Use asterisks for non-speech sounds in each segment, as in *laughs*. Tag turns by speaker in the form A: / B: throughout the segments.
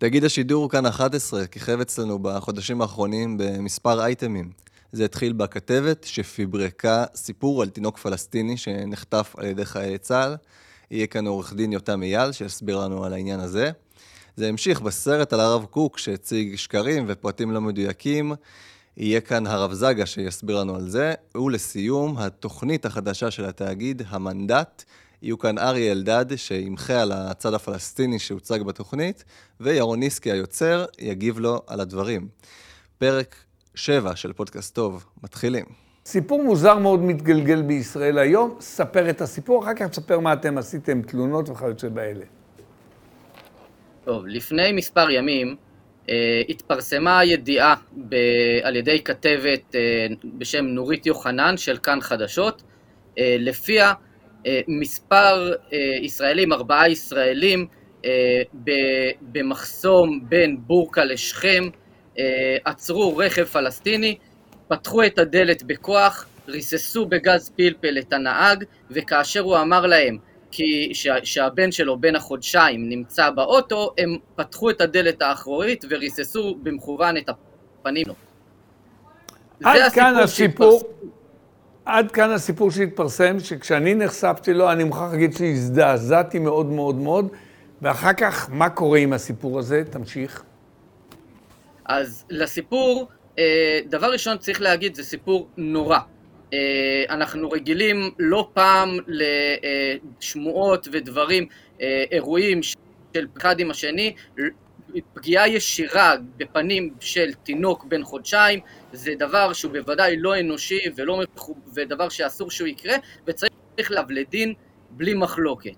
A: תגיד השידור כאן 11 כיכב אצלנו בחודשים האחרונים במספר אייטמים. זה התחיל בכתבת שפיברקה סיפור על תינוק פלסטיני שנחטף על ידי חיילי צה"ל. יהיה כאן עורך דין יותם אייל שיסביר לנו על העניין הזה. זה המשיך בסרט על הרב קוק שהציג שקרים ופרטים לא מדויקים. יהיה כאן הרב זגה שיסביר לנו על זה. ולסיום, התוכנית החדשה של התאגיד, המנדט. יהיו כאן אריה אלדד שימחה על הצד הפלסטיני שהוצג בתוכנית, וירון ניסקי היוצר יגיב לו על הדברים. פרק 7 של פודקאסט טוב, מתחילים.
B: סיפור מוזר מאוד מתגלגל בישראל היום, ספר את הסיפור, אחר כך תספר מה אתם עשיתם, תלונות וכיוצא באלה.
C: טוב, לפני מספר ימים אה, התפרסמה ידיעה ב, על ידי כתבת אה, בשם נורית יוחנן של כאן חדשות, אה, לפיה מספר אה, ישראלים, ארבעה ישראלים, אה, במחסום בין בורקה לשכם, עצרו רכב פלסטיני, פתחו את הדלת בכוח, ריססו בגז פלפל את הנהג, וכאשר הוא אמר להם כי שהבן שלו בן החודשיים נמצא באוטו, הם פתחו את הדלת האחורית וריססו במכוון את הפנים לו.
B: עד כאן הסיפור, עד כאן הסיפור שהתפרסם, שכשאני נחשפתי לו, אני מוכרח להגיד שהזדעזעתי מאוד מאוד מאוד, ואחר כך, מה קורה עם הסיפור הזה? תמשיך.
C: אז לסיפור, אה, דבר ראשון צריך להגיד, זה סיפור נורא. אה, אנחנו רגילים לא פעם לשמועות ודברים, אה, אירועים של פחד עם השני, פגיעה ישירה בפנים של תינוק בן חודשיים זה דבר שהוא בוודאי לא אנושי ולא ודבר שאסור שהוא יקרה וצריך להב לדין בלי מחלוקת.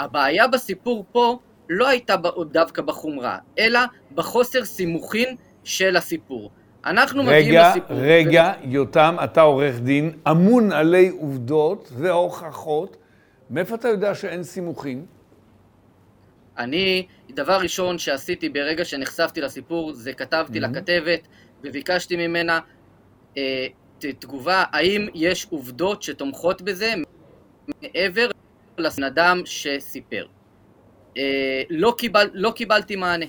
C: הבעיה בסיפור פה לא הייתה דווקא בחומרה, אלא בחוסר סימוכין של הסיפור. אנחנו רגע, מגיעים לסיפור...
B: רגע, ו... יותם, אתה עורך דין, אמון עלי עובדות והוכחות. מאיפה אתה יודע שאין סימוכין?
C: אני, דבר ראשון שעשיתי ברגע שנחשפתי לסיפור, זה כתבתי mm-hmm. לכתבת וביקשתי ממנה אה, תגובה, האם יש עובדות שתומכות בזה מעבר לבן אדם שסיפר. אה, לא, קיבל, לא קיבלתי מענה.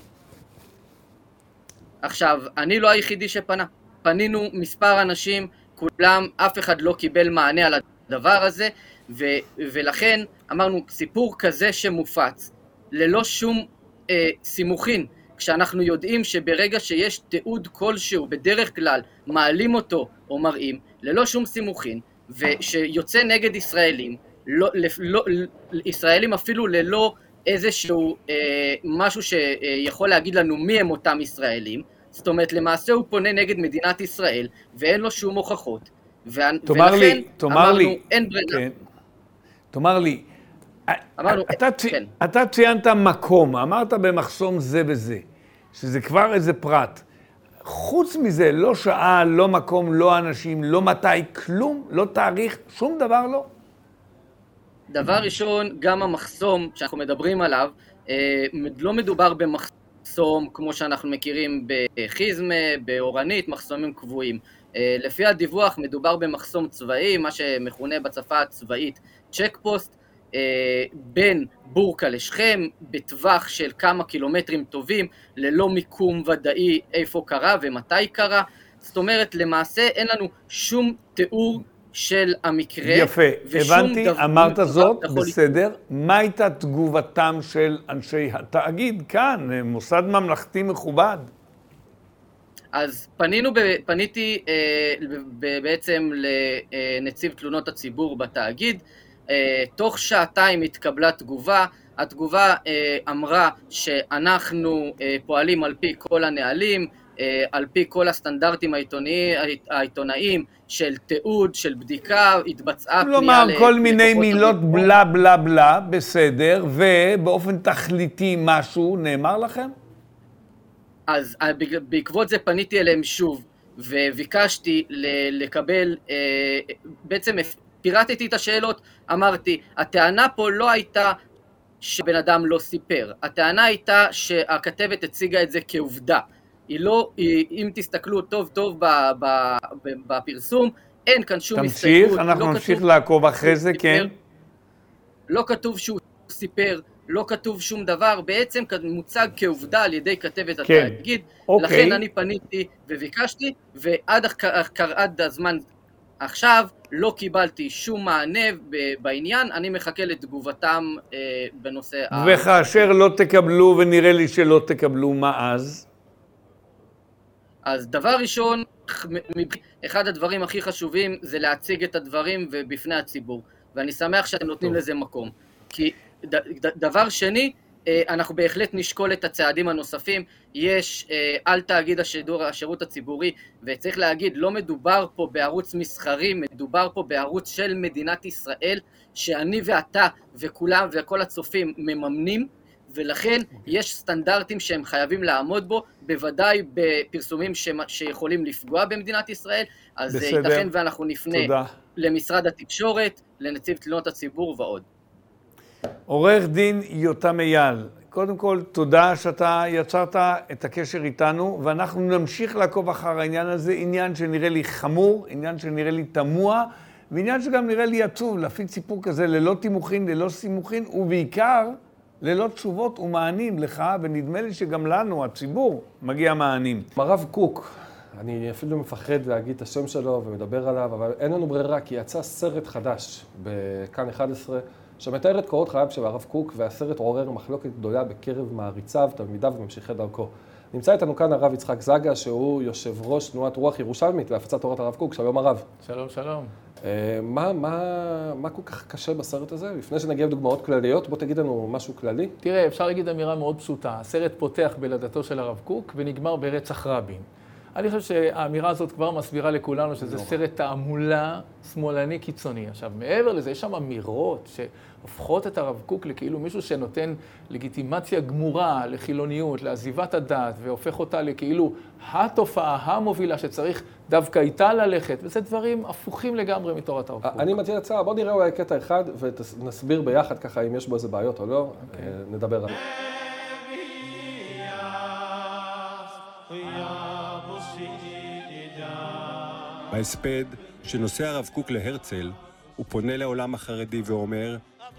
C: עכשיו, אני לא היחידי שפנה. פנינו מספר אנשים, כולם, אף אחד לא קיבל מענה על הדבר הזה, ו, ולכן אמרנו, סיפור כזה שמופץ, ללא שום אה, סימוכין, כשאנחנו יודעים שברגע שיש תיעוד כלשהו, בדרך כלל מעלים אותו או מראים, ללא שום סימוכין, ושיוצא נגד ישראלים, לא, לא, ישראלים אפילו ללא איזשהו אה, משהו שיכול להגיד לנו מי הם אותם ישראלים, זאת אומרת למעשה הוא פונה נגד מדינת ישראל ואין לו שום הוכחות, ו-
B: ולכן לי, אמרנו
C: לי, אין ברירה. כן.
B: תאמר לי, אמרנו, אתה, צי, כן. אתה ציינת מקום, אמרת במחסום זה וזה, שזה כבר איזה פרט. חוץ מזה, לא שעה, לא מקום, לא אנשים, לא מתי, כלום, לא תאריך, שום דבר לא.
C: דבר ראשון, גם המחסום שאנחנו מדברים עליו, אה, לא מדובר במחסום כמו שאנחנו מכירים בחיזמה, באורנית, מחסומים קבועים. אה, לפי הדיווח מדובר במחסום צבאי, מה שמכונה בשפה הצבאית צ'ק פוסט, בין בורקה לשכם, בטווח של כמה קילומטרים טובים, ללא מיקום ודאי איפה קרה ומתי קרה. זאת אומרת, למעשה אין לנו שום תיאור של המקרה.
B: יפה, הבנתי, דבר, אמרת דבר זאת, בסדר. מה הייתה תגובתם של אנשי התאגיד כאן, מוסד ממלכתי מכובד?
C: אז פנינו, פניתי אה, בעצם לנציב תלונות הציבור בתאגיד, אה, תוך שעתיים התקבלה תגובה, התגובה אה, אמרה שאנחנו אה, פועלים על פי כל הנהלים, על פי כל הסטנדרטים העיתונאיים של תיעוד, של בדיקה, התבצעה
B: פנייה... כלומר, כל מיני מילות בלה בלה בלה, בסדר, ובאופן תכליתי משהו נאמר לכם?
C: אז בעקבות זה פניתי אליהם שוב, וביקשתי לקבל, בעצם פירטתי את השאלות, אמרתי, הטענה פה לא הייתה שבן אדם לא סיפר, הטענה הייתה שהכתבת הציגה את זה כעובדה. היא לא, היא, אם תסתכלו טוב טוב בפרסום, אין כאן שום הסתייגות.
B: תמשיך, אנחנו לא נמשיך לעקוב אחרי זה, כן.
C: לא כתוב שהוא סיפר, לא כתוב שום דבר, בעצם מוצג כעובדה על ידי כתבת כן. התאגיד, אוקיי. לכן אני פניתי וביקשתי, ועד עד הזמן עכשיו לא קיבלתי שום מענה בעניין, אני מחכה לתגובתם אה, בנושא...
B: וכאשר לא תקבלו, ונראה לי שלא תקבלו, מה אז?
C: אז דבר ראשון, אחד הדברים הכי חשובים זה להציג את הדברים בפני הציבור, ואני שמח שאתם נותנים טוב. לזה מקום. כי ד, ד, דבר שני, אנחנו בהחלט נשקול את הצעדים הנוספים. יש אה, על תאגיד השידור, השירות הציבורי, וצריך להגיד, לא מדובר פה בערוץ מסחרי, מדובר פה בערוץ של מדינת ישראל, שאני ואתה וכולם וכל הצופים מממנים, ולכן okay. אוקיי. יש סטנדרטים שהם חייבים לעמוד בו, בוודאי בפרסומים ש... שיכולים לפגוע במדינת ישראל, אז בסדר. ייתכן ואנחנו נפנה תודה. למשרד התקשורת, לנציב תלונות הציבור ועוד.
B: עורך דין יותם אייל, קודם כל, תודה שאתה יצרת את הקשר איתנו, ואנחנו נמשיך לעקוב אחר העניין הזה, עניין שנראה לי חמור, עניין שנראה לי תמוה, ועניין שגם נראה לי עצוב, להפיץ סיפור כזה ללא תימוכין, ללא סימוכין, ובעיקר ללא תשובות ומענים לך, ונדמה לי שגם לנו, הציבור, מגיע מענים.
D: הרב קוק, אני אפילו מפחד להגיד את השם שלו ומדבר עליו, אבל אין לנו ברירה, כי יצא סרט חדש בכאן 11. שמתאר את קורות חייו של הרב קוק, והסרט עורר מחלוקת גדולה בקרב מעריציו, תלמידיו וממשיכי דרכו. נמצא איתנו כאן הרב יצחק זגה, שהוא יושב ראש תנועת רוח ירושלמית להפצת תורת הרב קוק. שלום הרב.
E: שלום, שלום.
D: אה, מה, מה, מה כל כך קשה בסרט הזה? לפני שנגיע לדוגמאות כלליות, בוא תגיד לנו משהו כללי.
E: תראה, אפשר להגיד אמירה מאוד פשוטה. הסרט פותח בלידתו של הרב קוק ונגמר ברצח רבין. אני חושב שהאמירה הזאת כבר מסבירה לכולנו שזה לא. סרט תעמולה שמאלני קיצוני. עכשיו, מעבר לזה, יש שם אמירות שהופכות את הרב קוק לכאילו מישהו שנותן לגיטימציה גמורה לחילוניות, לעזיבת הדת, והופך אותה לכאילו התופעה המובילה שצריך דווקא איתה ללכת, וזה דברים הפוכים לגמרי מתורת הרב קוק.
D: אני מציע הצעה, בוא נראה אולי קטע אחד ונסביר ביחד ככה אם יש בו איזה בעיות או לא, okay. אוקיי. אה, נדבר עליו.
F: בהספד שנושא הרב קוק להרצל, הוא פונה לעולם החרדי ואומר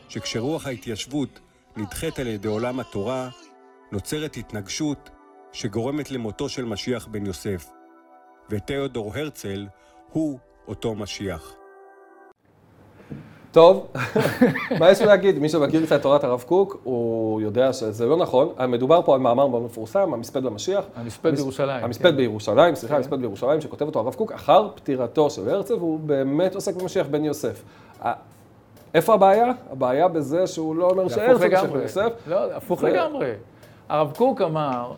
F: שכשרוח ההתיישבות נדחית על ידי עולם התורה, נוצרת התנגשות שגורמת למותו של משיח בן יוסף. ותיאודור הרצל הוא אותו משיח.
D: טוב, מה יש לי להגיד? מי שמכיר קצת את תורת הרב קוק, הוא יודע שזה לא נכון. מדובר פה על מאמר מאוד מפורסם, המספד למשיח.
E: המספד בירושלים.
D: המספד כן. בירושלים, סליחה, המספד בירושלים, שכותב אותו הרב קוק אחר פטירתו של הרצל, והוא באמת עוסק במשיח בן יוסף. איפה הבעיה? הבעיה בזה שהוא לא אומר שהרצל משיח בן יוסף.
E: לא, הפוך לגמרי. הרב קוק אמר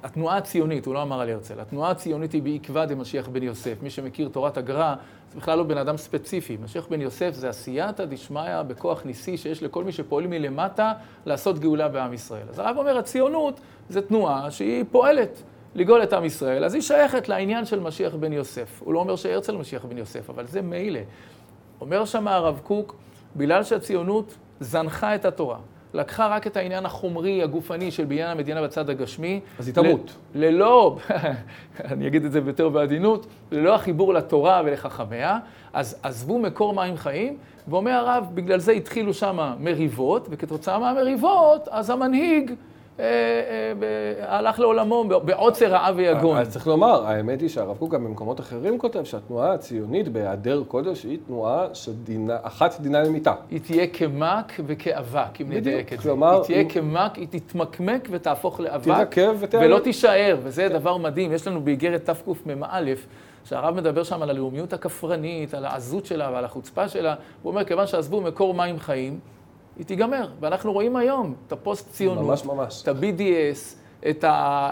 E: שהתנועה הציונית, הוא לא אמר על הרצל, התנועה הציונית היא בעקבא דמשיח בן יוסף. מי שמכיר תורת הגר"א, זה בכלל לא בן אדם ספציפי. משיח בן יוסף זה עשייתא דשמיא בכוח ניסי שיש לכל מי שפועל מלמטה לעשות גאולה בעם ישראל. אז הרב אומר, הציונות זה תנועה שהיא פועלת לגאול את עם ישראל, אז היא שייכת לעניין של משיח בן יוסף. הוא לא אומר שהרצל משיח בן יוסף, אבל זה מילא. אומר שם הרב קוק, בגלל שהציונות זנחה את התורה. לקחה רק את העניין החומרי, הגופני של בניין המדינה בצד הגשמי.
D: אז היא תמות.
E: ללא, *laughs* אני אגיד את זה יותר בעדינות, ללא החיבור לתורה ולחכמיה, אז עזבו מקור מים חיים, ואומר הרב, בגלל זה התחילו שם מריבות, וכתוצאה מהמריבות, אז המנהיג... אה, אה, הלך לעולמו בעוצר רעה ויגון.
D: אז צריך לומר, האמת היא שהרב קוק גם במקומות אחרים כותב שהתנועה הציונית בהיעדר קודש היא תנועה שאחת דינה למיתה.
E: היא תהיה כמק וכאבק, אם נדייק את זה. היא תהיה כמק, היא תתמקמק ותהפוך לאבק. ולא תישאר, וזה דבר מדהים. יש לנו באיגרת תקמ"א, שהרב מדבר שם על הלאומיות הכפרנית, על העזות שלה ועל החוצפה שלה. הוא אומר, כיוון שעזבו מקור מים חיים, היא תיגמר. ואנחנו רואים היום את הפוסט-ציונות,
D: ממש ממש.
E: את ה-BDS, את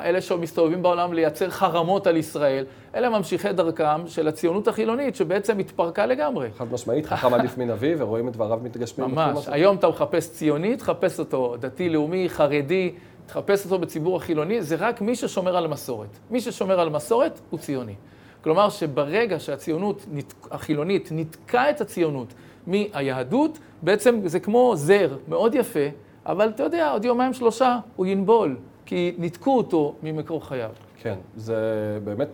E: אלה שמסתובבים בעולם לייצר חרמות על ישראל, אלה ממשיכי דרכם של הציונות החילונית, שבעצם התפרקה לגמרי.
D: חד משמעית, חכם עדיף מנביא, ורואים את דבריו מתגשמים.
E: ממש. היום אתה מחפש ציוני, תחפש אותו דתי-לאומי, חרדי, תחפש אותו בציבור החילוני, זה רק מי ששומר על מסורת. מי ששומר על מסורת הוא ציוני. כלומר שברגע שהציונות החילונית ניתקה את הציונות מהיהדות, בעצם זה כמו זר מאוד יפה, אבל אתה יודע, עוד יומיים שלושה הוא ינבול, כי ניתקו אותו ממקור חייו.
D: כן, זה באמת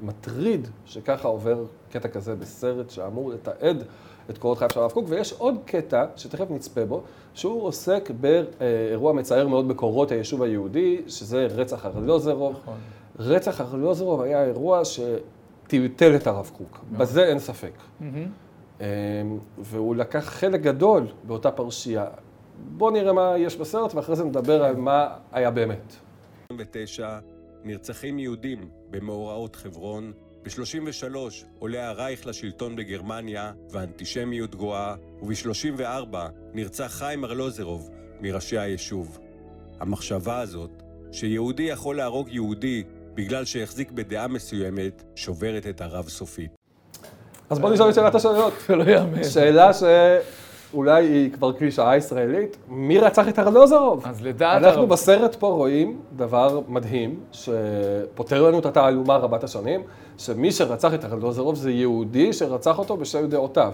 D: מטריד שככה עובר קטע כזה בסרט שאמור לתעד את קורות חייו של הרב קוק, ויש עוד קטע שתכף נצפה בו, שהוא עוסק באירוע מצער מאוד בקורות היישוב היהודי, שזה רצח ארלוזרוב. נכון. רצח ארלוזרוב היה אירוע שטלטל את הרב קוק, נכון. בזה אין ספק. Mm-hmm. והוא לקח חלק גדול באותה פרשייה. בואו נראה מה יש בסרט, ואחרי זה נדבר על מה היה באמת.
F: 29 נרצחים יהודים במאורעות חברון, ב-33 עולה הרייך לשלטון בגרמניה והאנטישמיות גואה, וב-34 נרצח חיים ארלוזרוב מראשי היישוב. המחשבה הזאת, שיהודי יכול להרוג יהודי בגלל שהחזיק בדעה מסוימת, שוברת את הרב סופית.
D: אז בוא נשאל את שאלת השאלות. *laughs*
E: לא יאמן.
D: שאלה שאולי היא כבר קלישאה ישראלית, מי רצח את ארלוזרוב?
E: אז לדעת...
D: אנחנו בסרט פה רואים דבר מדהים, שפותר לנו את התעלומה רבת השנים, שמי שרצח את ארלוזרוב זה יהודי שרצח אותו בשל דעותיו.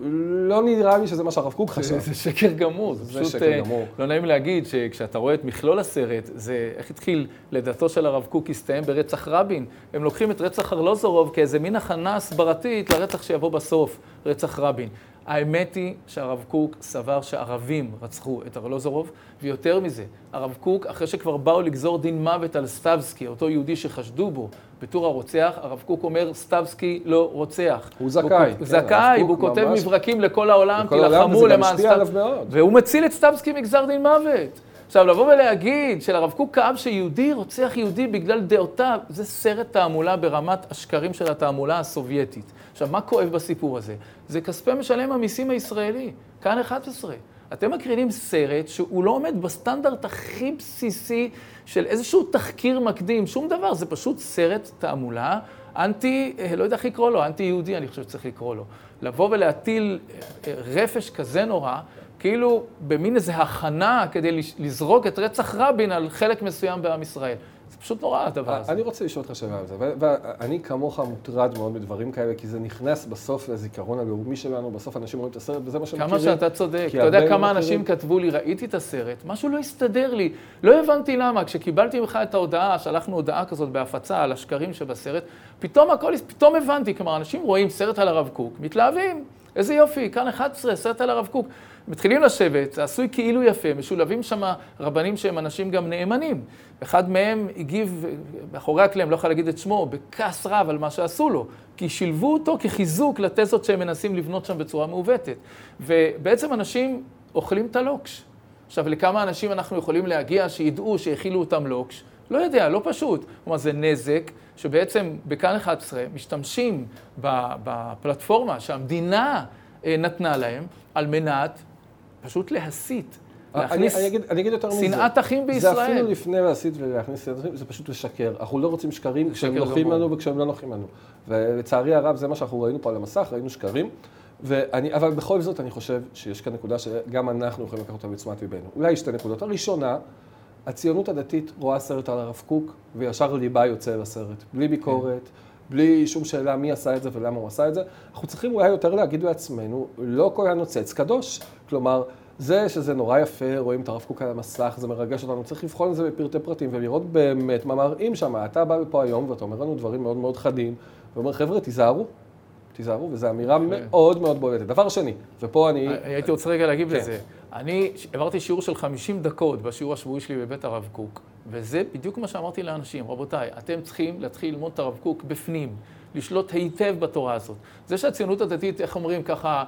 D: לא נראה לי שזה מה שהרב קוק חשב.
E: זה שקר גמור, זה פשוט שקר גמור. לא נעים להגיד שכשאתה רואה את מכלול הסרט, זה איך התחיל לדעתו של הרב קוק הסתיים ברצח רבין. הם לוקחים את רצח ארלוזורוב כאיזה מין הכנה הסברתית לרצח שיבוא בסוף, רצח רבין. האמת היא שהרב קוק סבר שערבים רצחו את ארלוזורוב, ויותר מזה, הרב קוק, אחרי שכבר באו לגזור דין מוות על סטבסקי, אותו יהודי שחשדו בו בתור הרוצח, הרב קוק אומר, סטבסקי לא רוצח.
D: הוא זכאי.
E: הוא זכאי, והוא כותב מברקים לכל העולם, תילחמו למען סטבסקי. והוא מציל את סטבסקי מגזר דין מוות. עכשיו, לבוא ולהגיד שלרב קוק כאב שיהודי רוצח יהודי בגלל דעותיו, זה סרט תעמולה ברמת השקרים של התעמולה הסובייטית. עכשיו, מה כואב בסיפור הזה? זה כספי משלם המיסים הישראלי, כאן 11. אתם מקרינים סרט שהוא לא עומד בסטנדרט הכי בסיסי של איזשהו תחקיר מקדים, שום דבר, זה פשוט סרט תעמולה אנטי, אה, לא יודע איך לקרוא לו, אנטי יהודי אני חושב שצריך לקרוא לו. לבוא ולהטיל אה, רפש כזה נורא, כאילו במין איזו הכנה כדי לזרוק את רצח רבין על חלק מסוים בעם ישראל. זה פשוט נורא הדבר הזה.
D: אני רוצה לשאול אותך שאלה על זה, ואני כמוך מוטרד מאוד מדברים כאלה, כי זה נכנס בסוף לזיכרון הלאומי שלנו, בסוף אנשים רואים את הסרט, וזה מה שהם
E: מכירים. כמה שאתה צודק. אתה יודע כמה אנשים כתבו לי, ראיתי את הסרט, משהו לא הסתדר לי. לא הבנתי למה, כשקיבלתי ממך את ההודעה, שלחנו הודעה כזאת בהפצה על השקרים שבסרט, פתאום הכל, פתאום הבנתי, כלומר, אנשים רואים סרט על הרב קוק, מתלהבים. איזה יופי, כאן 11, סרט על הרב קוק. מתחילים לשבת, זה עשוי כאילו יפה, משולבים שם רבנים שהם אנשים גם נאמנים. אחד מהם הגיב מאחורי הקלעים, לא יכול להגיד את שמו, בכעס רב על מה שעשו לו, כי שילבו אותו כחיזוק לתזות שהם מנסים לבנות שם בצורה מעוותת. ובעצם אנשים אוכלים את הלוקש. עכשיו, לכמה אנשים אנחנו יכולים להגיע שידעו שהכילו אותם לוקש? לא יודע, לא פשוט. כלומר, זה נזק שבעצם בכאן 11 משתמשים בפלטפורמה שהמדינה אה, נתנה להם על מנת פשוט להסית. להכניס
D: אני, אני, אגיד, אני אגיד יותר מזה.
E: שנאת אחים בישראל.
D: זה אפילו לפני להסית ולהכניס שנאת אחים, זה פשוט לשקר. אנחנו לא רוצים שקרים כשהם נוחים לנו וכשהם לא נוחים לנו. ולצערי הרב, זה מה שאנחנו ראינו פה על המסך, ראינו שקרים. ואני, אבל בכל זאת אני חושב שיש כאן נקודה שגם אנחנו יכולים לקחת אותה בתשומת ליבנו. אולי שתי נקודות. הראשונה, הציונות הדתית רואה סרט על הרב קוק, וישר ליבה יוצא לסרט. בלי ביקורת. כן. בלי שום שאלה מי עשה את זה ולמה הוא עשה את זה. אנחנו צריכים אולי יותר להגיד לעצמנו, לא כל הנוצץ קדוש. כלומר, זה שזה נורא יפה, רואים את הרב קוק על המסך, זה מרגש אותנו, צריך לבחון את זה בפרטי פרטים ולראות באמת מה מראים שם. אתה בא לפה היום ואתה אומר לנו דברים מאוד מאוד חדים, ואומר, חבר'ה, תיזהרו, תיזהרו, וזו אמירה מאוד מאוד בולטת. דבר שני, ופה אני...
E: הייתי רוצה רגע להגיב כן. לזה. אני העברתי שיעור של 50 דקות בשיעור השבועי שלי בבית הרב קוק, וזה בדיוק מה שאמרתי לאנשים. רבותיי, אתם צריכים להתחיל ללמוד את הרב קוק בפנים, לשלוט היטב בתורה הזאת. זה שהציונות הדתית, איך אומרים ככה,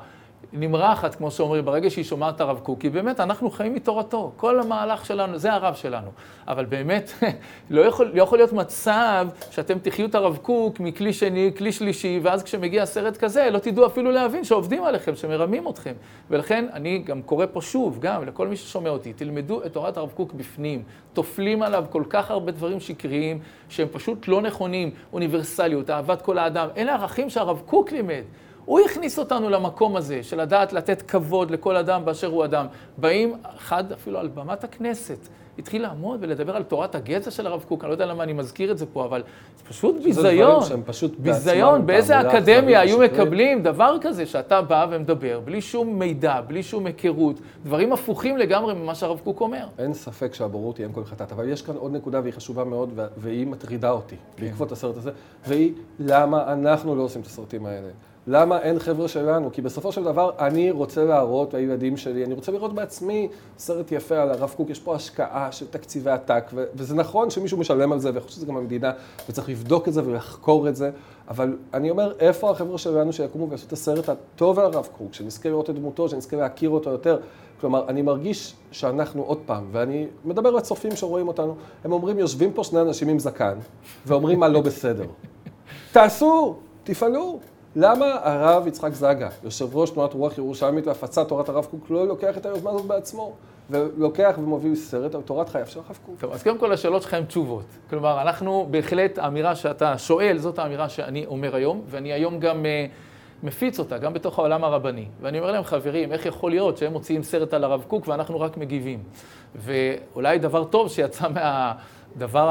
E: נמרחת, כמו שאומרים, ברגע שהיא שומעת את הרב קוק, כי באמת אנחנו חיים מתורתו. כל המהלך שלנו, זה הרב שלנו. אבל באמת, *laughs* לא יכול, לא יכול להיות מצב שאתם תחיו את הרב קוק מכלי שני, כלי שלישי, ואז כשמגיע סרט כזה, לא תדעו אפילו להבין שעובדים עליכם, שמרמים אתכם. ולכן אני גם קורא פה שוב, גם לכל מי ששומע אותי, תלמדו את תורת הרב קוק בפנים. טופלים עליו כל כך הרבה דברים שקריים, שהם פשוט לא נכונים. אוניברסליות, אהבת כל האדם. אלה ערכים שהרב קוק לימד. הוא הכניס אותנו למקום הזה של לדעת לתת כבוד לכל אדם באשר הוא אדם. באים, אחד אפילו על במת הכנסת, התחיל לעמוד ולדבר על תורת הגזע של הרב קוק, אני לא יודע למה אני מזכיר את זה פה, אבל זה פשוט ביזיון.
D: פשוט
E: ביזיון, באיזה אקדמיה היו מקבלים דבר כזה שאתה בא ומדבר, בלי שום מידע, בלי שום היכרות, דברים הפוכים לגמרי ממה שהרב קוק אומר.
D: אין ספק שהבורות היא אם כל חטאת, אבל יש כאן עוד נקודה והיא חשובה מאוד, והיא מטרידה אותי כן. בעקבות הסרט הזה, והיא למה אנחנו לא עושים את הסרטים האלה. למה אין חבר'ה שלנו? כי בסופו של דבר אני רוצה להראות לילדים שלי, אני רוצה לראות בעצמי סרט יפה על הרב קוק, יש פה השקעה של תקציבי עתק, ו- וזה נכון שמישהו משלם על זה, ואני חושב שזה גם המדינה, וצריך לבדוק את זה ולחקור את זה, אבל אני אומר, איפה החבר'ה שלנו שיקומו ויעשו את הסרט הטוב על הרב קוק, שנזכה לראות את דמותו, שנזכה להכיר אותו יותר? כלומר, אני מרגיש שאנחנו עוד פעם, ואני מדבר לצופים שרואים אותנו, הם אומרים, יושבים פה שני אנשים עם זקן, ואומרים מה לא בסדר. *laughs* תעשו, תפעלו. למה הרב יצחק זגה, יושב ראש תנועת רוח ירושלמית להפצת תורת הרב קוק, לא לוקח את היוזמה הזאת בעצמו, ולוקח ומוביל סרט על תורת חייו של הרב קוק?
E: טוב, אז קודם כל השאלות שלך הן תשובות. כלומר, אנחנו בהחלט, האמירה שאתה שואל, זאת האמירה שאני אומר היום, ואני היום גם uh, מפיץ אותה, גם בתוך העולם הרבני. ואני אומר להם, חברים, איך יכול להיות שהם מוציאים סרט על הרב קוק ואנחנו רק מגיבים? ואולי דבר טוב שיצא מהדבר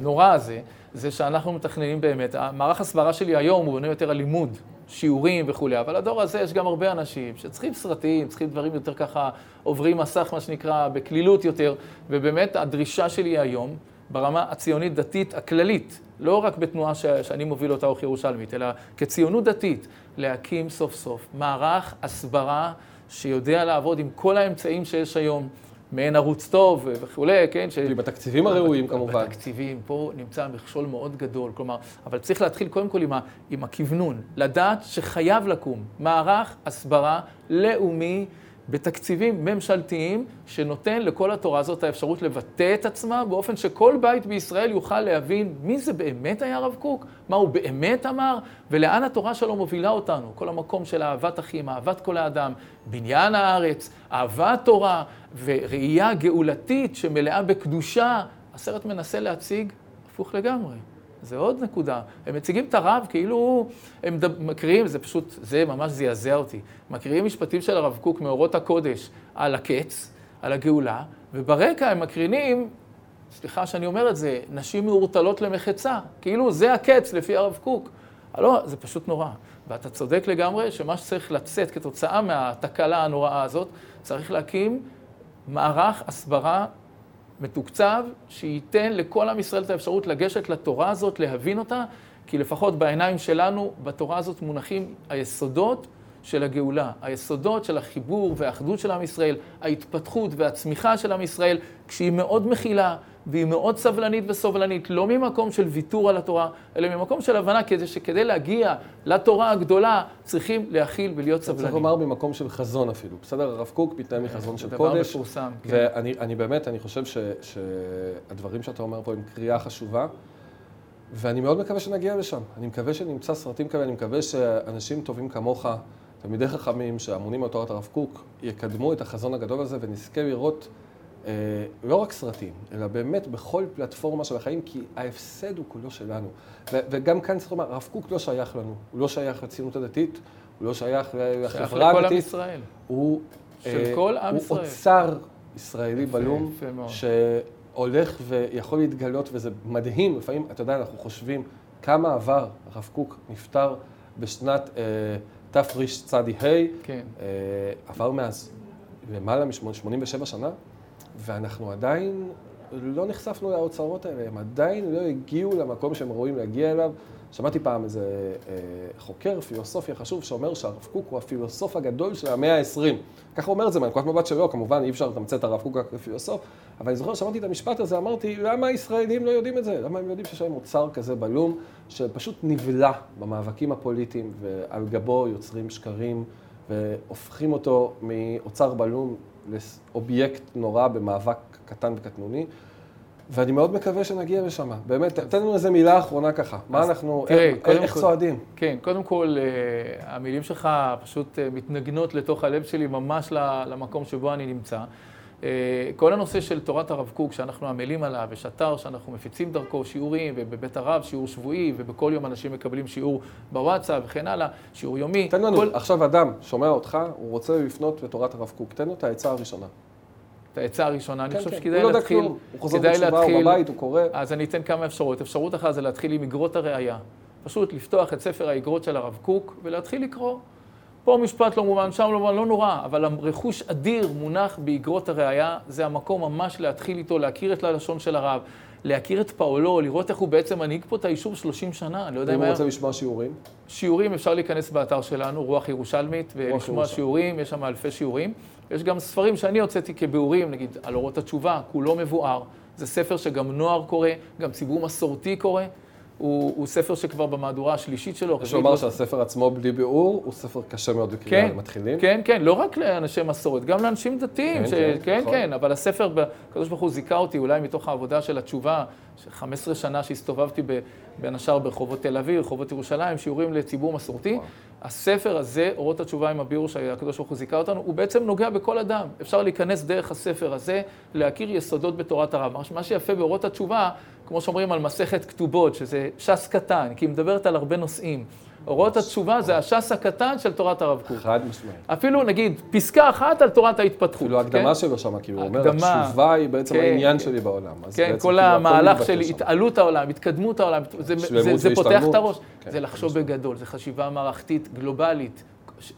E: הנורא הזה, זה שאנחנו מתכננים באמת, המערך הסברה שלי היום הוא בונה יותר על לימוד, שיעורים וכולי, אבל הדור הזה יש גם הרבה אנשים שצריכים סרטים, צריכים דברים יותר ככה, עוברים מסך, מה שנקרא, בקלילות יותר, ובאמת הדרישה שלי היום, ברמה הציונית-דתית הכללית, לא רק בתנועה ש- שאני מוביל אותה אוכי ירושלמית, אלא כציונות דתית, להקים סוף סוף מערך הסברה שיודע לעבוד עם כל האמצעים שיש היום. מעין ערוץ טוב וכולי, כן? ש...
D: עם התקציבים הראויים כמובן.
E: בתקציבים, פה נמצא מכשול מאוד גדול, כלומר, אבל צריך להתחיל קודם כל עם, ה, עם הכוונון, לדעת שחייב לקום מערך הסברה לאומי בתקציבים ממשלתיים, שנותן לכל התורה הזאת האפשרות לבטא את עצמה באופן שכל בית בישראל יוכל להבין מי זה באמת היה הרב קוק, מה הוא באמת אמר, ולאן התורה שלו מובילה אותנו. כל המקום של אהבת אחים, אהבת כל האדם, בניין הארץ, אהבת תורה וראייה גאולתית שמלאה בקדושה. הסרט מנסה להציג הפוך לגמרי. זה עוד נקודה. הם מציגים את הרב כאילו הם מקריאים, זה פשוט, זה ממש זעזע אותי. מקריאים משפטים של הרב קוק מאורות הקודש על הקץ, על הגאולה, וברקע הם מקרינים, סליחה שאני אומר את זה, נשים מעורטלות למחצה. כאילו זה הקץ לפי הרב קוק. לא, זה פשוט נורא. ואתה צודק לגמרי שמה שצריך לצאת כתוצאה מהתקלה הנוראה הזאת, צריך להקים מערך הסברה מתוקצב, שייתן לכל עם ישראל את האפשרות לגשת לתורה הזאת, להבין אותה, כי לפחות בעיניים שלנו, בתורה הזאת מונחים היסודות של הגאולה, היסודות של החיבור והאחדות של עם ישראל, ההתפתחות והצמיחה של עם ישראל, כשהיא מאוד מכילה והיא מאוד סבלנית וסובלנית, לא ממקום של ויתור על התורה, אלא ממקום של הבנה, כדי שכדי להגיע לתורה הגדולה, צריכים להכיל ולהיות סבלנים.
D: צריך לומר ממקום של חזון אפילו. בסדר, הרב קוק מתנהל מחזון של קודש.
E: דבר מפורסם,
D: כן. ואני אני באמת, אני חושב ש, שהדברים שאתה אומר פה הם קריאה חשובה. ואני מאוד מקווה שנגיע לשם. אני מקווה שנמצא סרטים כאלה, אני מקווה שאנשים טובים כמוך, תלמידי חכמים שאמונים על תורת הרב קוק, יקדמו את החזון הגדול הזה ונזכה לראות אה, לא רק סרטים, אלא באמת בכל פלטפורמה של החיים, כי ההפסד הוא כולו שלנו. ו- וגם כאן צריך לומר, הרב קוק לא שייך לנו, הוא לא שייך לציונות הדתית, הוא לא שייך לחברה הדתית.
E: שייך לכל עם ישראל.
D: הוא,
E: של אה, כל עם
D: ישראל. הוא אוצר ישראלי יפה, בלום, יפה מאוד. שהולך ויכול להתגלות, וזה מדהים, לפעמים, אתה יודע, אנחנו חושבים כמה עבר, הרב קוק נפטר בשנת אה, תרצ"ה, כן. אה, עבר מאז למעלה מ-87 שנה. ואנחנו עדיין לא נחשפנו לאוצרות האלה, הם עדיין לא הגיעו למקום שהם ראויים להגיע אליו. שמעתי פעם איזה אה, חוקר פילוסופיה חשוב שאומר שהרב קוק הוא הפילוסוף הגדול של המאה ה-20. ככה הוא אומר את זה מנקודת מבט שלו, כמובן אי אפשר לתמצת את הרב קוק כפילוסוף, אבל אני זוכר שמעתי את המשפט הזה, אמרתי, למה הישראלים לא יודעים את זה? למה הם יודעים שיש להם מוצר כזה בלום, שפשוט נבלע במאבקים הפוליטיים, ועל גבו יוצרים שקרים, והופכים אותו מאוצר בלום לאובייקט נורא במאבק קטן וקטנוני. ואני מאוד מקווה שנגיע לשם. באמת, תן לנו איזה מילה אחרונה ככה. מה אנחנו, תראה, איך צועדים?
E: כן, קודם כל, אה, המילים שלך פשוט אה, מתנגנות לתוך הלב שלי ממש למקום שבו אני נמצא. אה, כל הנושא של תורת הרב קוק, שאנחנו עמלים עליו, יש אתר שאנחנו מפיצים דרכו שיעורים, ובבית הרב שיעור שבועי, ובכל יום אנשים מקבלים שיעור בוואטסאפ וכן הלאה, שיעור יומי.
D: תן לנו, כל... עכשיו אדם שומע אותך, הוא רוצה לפנות לתורת הרב קוק, תן לו את העצה הראשונה.
E: את העצה הראשונה, כן, אני חושב כן. שכדאי הוא להתחיל...
D: הוא לא יודע כלום, הוא חוזר בתשובה, הוא בבית, הוא קורא.
E: אז אני אתן כמה אפשרויות. אפשרות אחת זה להתחיל עם אגרות הראייה. פשוט לפתוח את ספר האגרות של הרב קוק ולהתחיל לקרוא. פה משפט לא מובן, שם לא מובן, לא נורא, אבל רכוש אדיר מונח באגרות הראייה, זה המקום ממש להתחיל איתו, להכיר את הלשון של הרב, להכיר את פאולו, לראות איך הוא בעצם מנהיג פה את היישוב 30 שנה, אני לא יודע
D: אם... אם הוא רוצה לשמוע שיעורים?
E: שיעורים, אפשר להיכנס באתר שלנו, רוח ירושלמית, ולשמוע שיעורים, יש שם אלפי שיעורים. יש גם ספרים שאני הוצאתי כביאורים, נגיד, על אורות התשובה, כולו מבואר. זה ספר שגם נוער קורא, גם ציבור מסורתי קורא. הוא, הוא ספר שכבר במהדורה השלישית שלו.
D: יש לומר שהספר עצמו בלי ביאור, הוא ספר קשה מאוד לקריאה כן, למתחילים.
E: כן, כן, לא רק לאנשי מסורת, גם לאנשים דתיים, כן, ש... כן, כן, נכון. כן, אבל הספר, הקדוש ברוך הוא זיכה אותי אולי מתוך העבודה של התשובה, 15 שנה שהסתובבתי בין השאר ברחובות תל אביב, רחובות ירושלים, שיעורים לציבור מסורתי. וואו. הספר הזה, אורות התשובה עם הביאור שהקדוש ברוך הוא זיכה אותנו, הוא בעצם נוגע בכל אדם. אפשר להיכנס דרך הספר הזה, להכיר יסודות בתורת הרב. מה שיפה באורות התשובה, כמו שאומרים על מסכת כתובות, שזה ש"ס קטן, כי היא מדברת על הרבה נושאים. אורות התשובה זה הש"ס הקטן של תורת הרב קוק.
D: חד משמעית.
E: אפילו נגיד פסקה אחת על תורת ההתפתחות.
D: אפילו ההקדמה כן? שלו שם, כי הוא אומר, התשובה היא בעצם כן, העניין כן. שלי בעולם.
E: כן, כל כאילו המהלך של התעלות העולם, התקדמות העולם, זה, פותח את הראש. זה לחשוב בגדול, זה חשיבה מערכתית, גלובלית,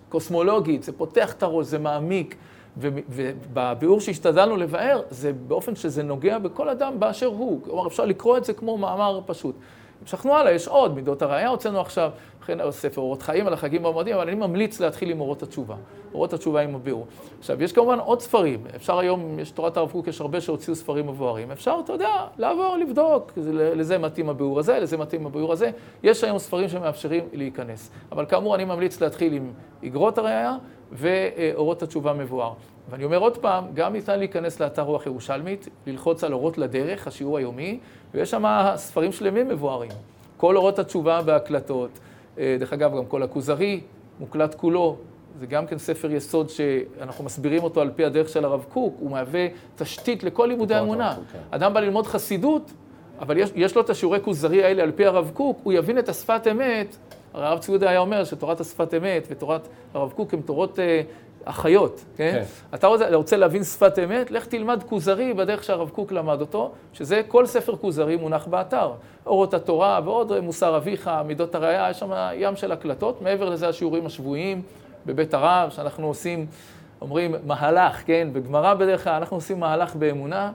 E: קוסמולוגית, זה פותח את הראש, זה מעמיק. ובביאור שהשתדלנו לבאר, זה באופן שזה נוגע בכל אדם באשר הוא. כלומר, אפשר לקרוא את זה כמו מאמר פשוט. המשכנו הלאה, יש עוד, מידות הראייה הוצאנו עכשיו, לכן ספר אורות חיים על החגים והמועדים, אבל אני ממליץ להתחיל עם אורות התשובה. אורות התשובה עם הביאור. עכשיו, יש כמובן עוד ספרים. אפשר היום, יש תורת הרב קוק, יש הרבה שהוציאו ספרים מבוארים. אפשר, אתה יודע, לעבור, לבדוק. לזה מתאים הביאור הזה, לזה מתאים הביאור הזה. יש היום ספרים שמאפשרים להיכנס. אבל כאמור, אני ממליץ להתחיל עם אגרות הראייה ואורות התשובה מבואר. ואני אומר עוד פעם, גם ניתן להיכנס לאתר רוח ירושלמית, ללחוץ על אורות לדרך, השיעור היומי, ויש שם ספרים שלמים מבוארים. כל אורות התשובה בהקלטות, אה, דרך אגב, גם כל הכוזרי, מוקלט כולו, זה גם כן ספר יסוד שאנחנו מסבירים אותו על פי הדרך של הרב קוק, הוא מהווה תשתית לכל לימודי אמונה. כן. אדם בא ללמוד חסידות, אבל יש, יש לו את השיעורי כוזרי האלה על פי הרב קוק, הוא יבין את השפת אמת. הרב צבי היה אומר שתורת השפת אמת ותורת הרב קוק הן תורות אה, אחיות, כן? כן. אתה רוצה, רוצה להבין שפת אמת? לך תלמד כוזרי בדרך שהרב קוק למד אותו, שזה כל ספר כוזרי מונח באתר. אורות התורה ועוד מוסר אביך, מידות הראייה, יש שם ים של הקלטות. מעבר לזה השיעורים השבועיים בבית הרב, שאנחנו עושים, אומרים מהלך, כן? בגמרא בדרך כלל אנחנו עושים מהלך באמונה,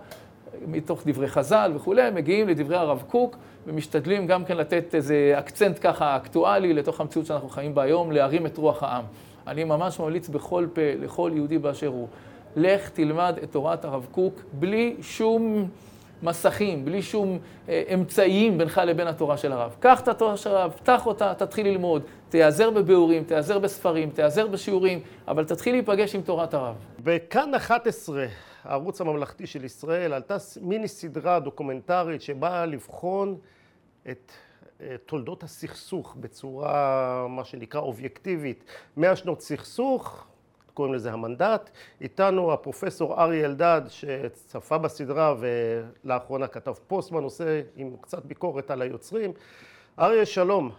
E: מתוך דברי חז"ל וכולי, מגיעים לדברי הרב קוק ומשתדלים גם כן לתת איזה אקצנט ככה אקטואלי לתוך המציאות שאנחנו חיים בה היום, להרים את רוח העם. אני ממש ממליץ בכל פה לכל יהודי באשר הוא, לך תלמד את תורת הרב קוק בלי שום מסכים, בלי שום אה, אמצעים בינך לבין התורה של הרב. קח את התורה של הרב, פתח אותה, תתחיל ללמוד, תיעזר בביאורים, תיעזר בספרים, תיעזר בשיעורים, אבל תתחיל להיפגש עם תורת הרב.
G: בכאן 11, הערוץ הממלכתי של ישראל, עלתה מיני סדרה דוקומנטרית שבאה לבחון את תולדות הסכסוך בצורה, מה שנקרא, אובייקטיבית. מאה שנות סכסוך, קוראים לזה המנדט. איתנו הפרופסור אריה אלדד, שצפה בסדרה ולאחרונה כתב פוסט בנושא עם קצת ביקורת על היוצרים. אריה, שלום.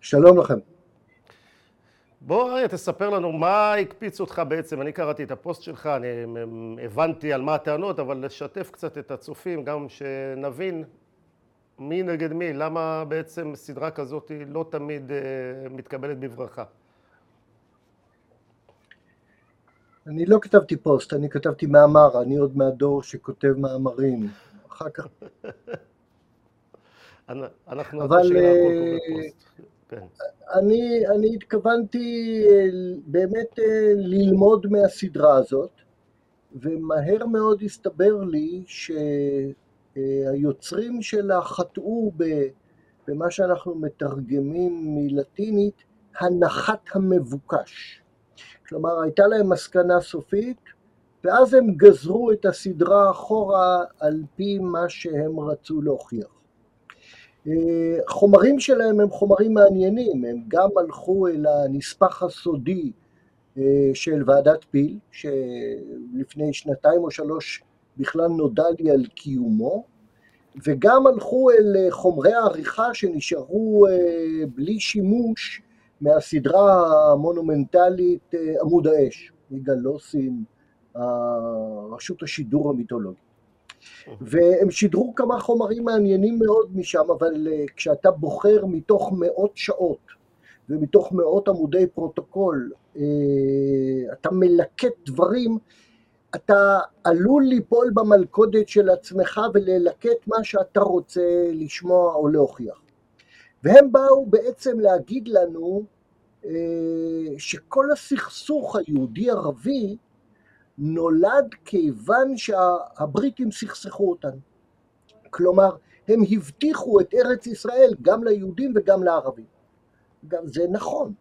H: שלום לכם.
G: בוא אריה, תספר לנו מה הקפיץ אותך בעצם, אני קראתי את הפוסט שלך, אני הבנתי על מה הטענות, אבל לשתף קצת את הצופים, גם שנבין מי נגד מי? למה בעצם סדרה כזאת לא תמיד uh, מתקבלת בברכה?
H: אני לא כתבתי פוסט, אני כתבתי מאמר, אני עוד מהדור שכותב מאמרים, אחר כך. *laughs*
G: אנחנו אבל אה,
H: כן. אני, אני התכוונתי אה, באמת ללמוד מהסדרה הזאת, ומהר מאוד הסתבר לי ש... היוצרים שלה חטאו במה שאנחנו מתרגמים מלטינית, הנחת המבוקש. כלומר, הייתה להם מסקנה סופית, ואז הם גזרו את הסדרה אחורה על פי מה שהם רצו להוכיח. חומרים שלהם הם חומרים מעניינים, הם גם הלכו אל הנספח הסודי של ועדת פיל, שלפני שנתיים או שלוש בכלל נודע לי על קיומו, וגם הלכו אל אה, חומרי העריכה שנשארו אה, בלי שימוש מהסדרה המונומנטלית אה, עמוד האש, יגאל לוסין, רשות השידור המיתולוגי. והם שידרו כמה חומרים מעניינים מאוד משם, אבל כשאתה בוחר מתוך מאות שעות ומתוך מאות עמודי פרוטוקול, אתה מלקט דברים אתה עלול ליפול במלכודת של עצמך וללקט מה שאתה רוצה לשמוע או להוכיח. והם באו בעצם להגיד לנו אה, שכל הסכסוך היהודי-ערבי נולד כיוון שהבריטים סכסכו אותנו. כלומר, הם הבטיחו את ארץ ישראל גם ליהודים וגם לערבים. גם זה נכון,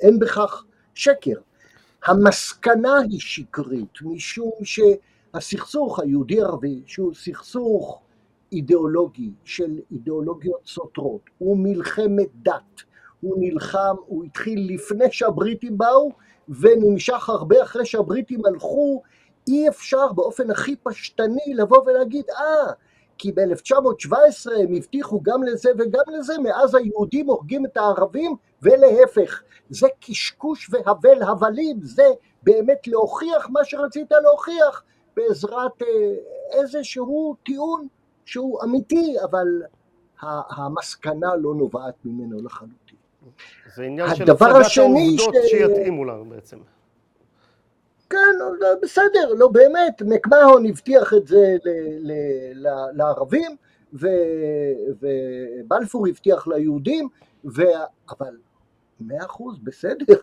H: אין בכך שקר. המסקנה היא שקרית, משום שהסכסוך היהודי-ערבי, שהוא סכסוך אידיאולוגי של אידיאולוגיות סותרות, הוא מלחמת דת, הוא נלחם, הוא התחיל לפני שהבריטים באו ונמשך הרבה אחרי שהבריטים הלכו, אי אפשר באופן הכי פשטני לבוא ולהגיד, אה, כי ב-1917 הם הבטיחו גם לזה וגם לזה, מאז היהודים הורגים את הערבים, ולהפך. זה קשקוש והבל הבלים, זה באמת להוכיח מה שרצית להוכיח בעזרת אה, איזשהו טיעון שהוא אמיתי, אבל המסקנה לא נובעת ממנו לחלוטין.
G: זה עניין של הצגת העובדות ש... שיתאימו לנו בעצם.
H: כן, לא, בסדר, לא באמת, מקמהון הבטיח את זה ל, ל, ל, לערבים, ו, ובלפור הבטיח ליהודים, ו, אבל מאה אחוז, בסדר,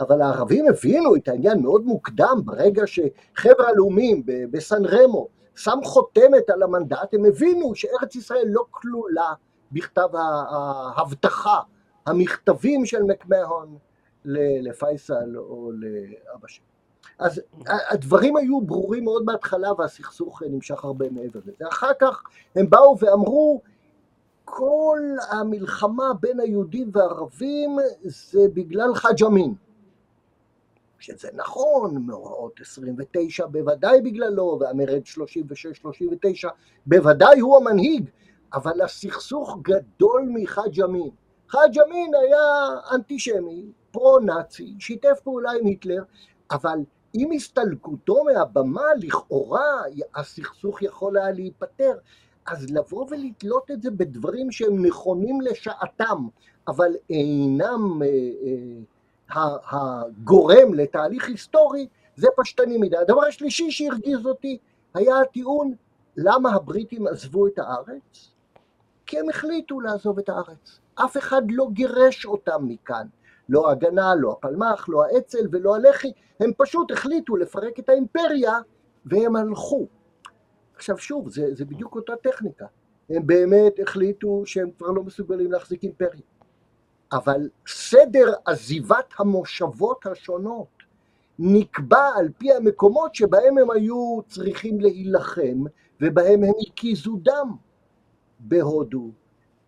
H: אבל הערבים הבינו את העניין מאוד מוקדם, ברגע שחבר'ה הלאומים בסן רמו שם חותמת על המנדט, הם הבינו שארץ ישראל לא כלולה בכתב ההבטחה, המכתבים של מקמהון לפייסל או לאבא שלו. אז הדברים היו ברורים מאוד בהתחלה והסכסוך נמשך הרבה מעבר לזה. אחר כך הם באו ואמרו כל המלחמה בין היהודים והערבים זה בגלל חאג' אמין. שזה נכון, מאורעות 29 בוודאי בגללו, והמרד 36-39 בוודאי הוא המנהיג, אבל הסכסוך גדול מחאג' אמין. חאג' אמין היה אנטישמי, פרו-נאצי, שיתף פעולה עם היטלר, אבל עם הסתלקותו מהבמה, לכאורה הסכסוך יכול היה להיפטר. אז לבוא ולתלות את זה בדברים שהם נכונים לשעתם, אבל אינם אה, אה, הגורם לתהליך היסטורי, זה פשטני מדי. הדבר השלישי שהרגיז אותי היה הטיעון למה הבריטים עזבו את הארץ? כי הם החליטו לעזוב את הארץ. אף אחד לא גירש אותם מכאן. לא ההגנה, לא הפלמ"ח, לא האצ"ל ולא הלח"י, הם פשוט החליטו לפרק את האימפריה והם הלכו. עכשיו שוב, זה, זה בדיוק אותה טכניקה. הם באמת החליטו שהם כבר לא מסוגלים להחזיק אימפריה. אבל סדר עזיבת המושבות השונות נקבע על פי המקומות שבהם הם היו צריכים להילחם ובהם הם הקיזו דם. בהודו,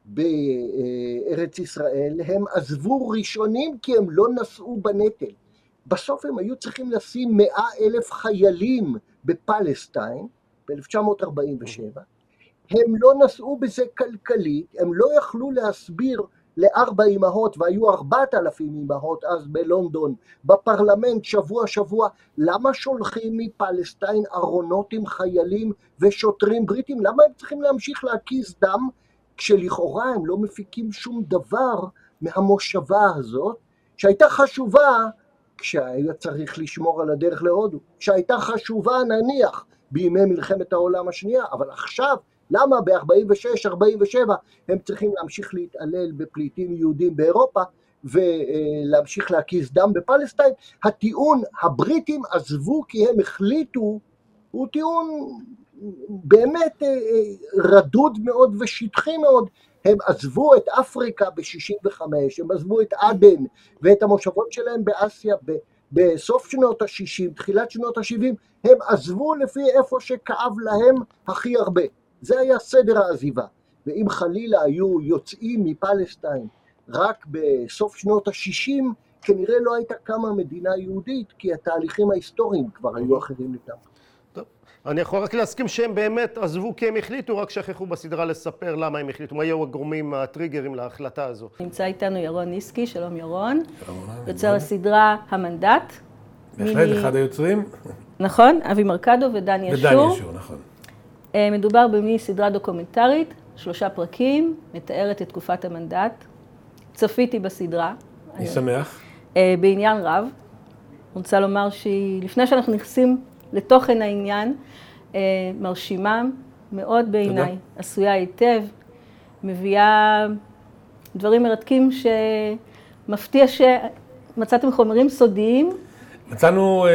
H: בארץ ישראל, הם עזבו ראשונים כי הם לא נשאו בנטל. בסוף הם היו צריכים לשים מאה אלף חיילים בפלסטיין, ב-1947, הם לא נשאו בזה כלכלית, הם לא יכלו להסביר לארבע אמהות, והיו ארבעת אלפים אמהות אז בלונדון, בפרלמנט שבוע שבוע, למה שולחים מפלסטיין ארונות עם חיילים ושוטרים בריטים? למה הם צריכים להמשיך להקיז דם כשלכאורה הם לא מפיקים שום דבר מהמושבה הזאת, שהייתה חשובה כשהיה צריך לשמור על הדרך להודו, שהייתה חשובה נניח בימי מלחמת העולם השנייה, אבל עכשיו, למה ב-46-47 הם צריכים להמשיך להתעלל בפליטים יהודים באירופה ולהמשיך להקיז דם בפלסטיין? הטיעון הבריטים עזבו כי הם החליטו הוא טיעון באמת אה, אה, רדוד מאוד ושטחי מאוד. הם עזבו את אפריקה ב-65, הם עזבו את עדן ואת המושבות שלהם באסיה בסוף שנות ה-60, תחילת שנות ה-70, הם עזבו לפי איפה שכאב להם הכי הרבה. זה היה סדר העזיבה. ואם חלילה היו יוצאים מפלסטיין רק בסוף שנות ה-60, כנראה לא הייתה קמה מדינה יהודית, כי התהליכים ההיסטוריים כבר היו אחרים לגמרי.
G: אני יכול רק להסכים שהם באמת עזבו כי הם החליטו, רק שכחו בסדרה לספר למה הם החליטו, מה היו הגורמים, הטריגרים להחלטה הזו.
I: נמצא איתנו ירון ניסקי, שלום ירון. יוצר הסדרה המנדט.
B: בהחלט, אחד היוצרים.
I: נכון, אבי מרקדו ודן ישור.
B: ודן ישור, נכון.
I: אה, מדובר סדרה דוקומנטרית, שלושה פרקים, מתארת את תקופת המנדט. צפיתי בסדרה.
B: אני שמח.
I: אה, בעניין רב. אני רוצה לומר שלפני שאנחנו נכנסים לתוכן העניין, מרשימה מאוד בעיניי, עשויה היטב, מביאה דברים מרתקים שמפתיע שמצאתם חומרים סודיים.
J: מצאנו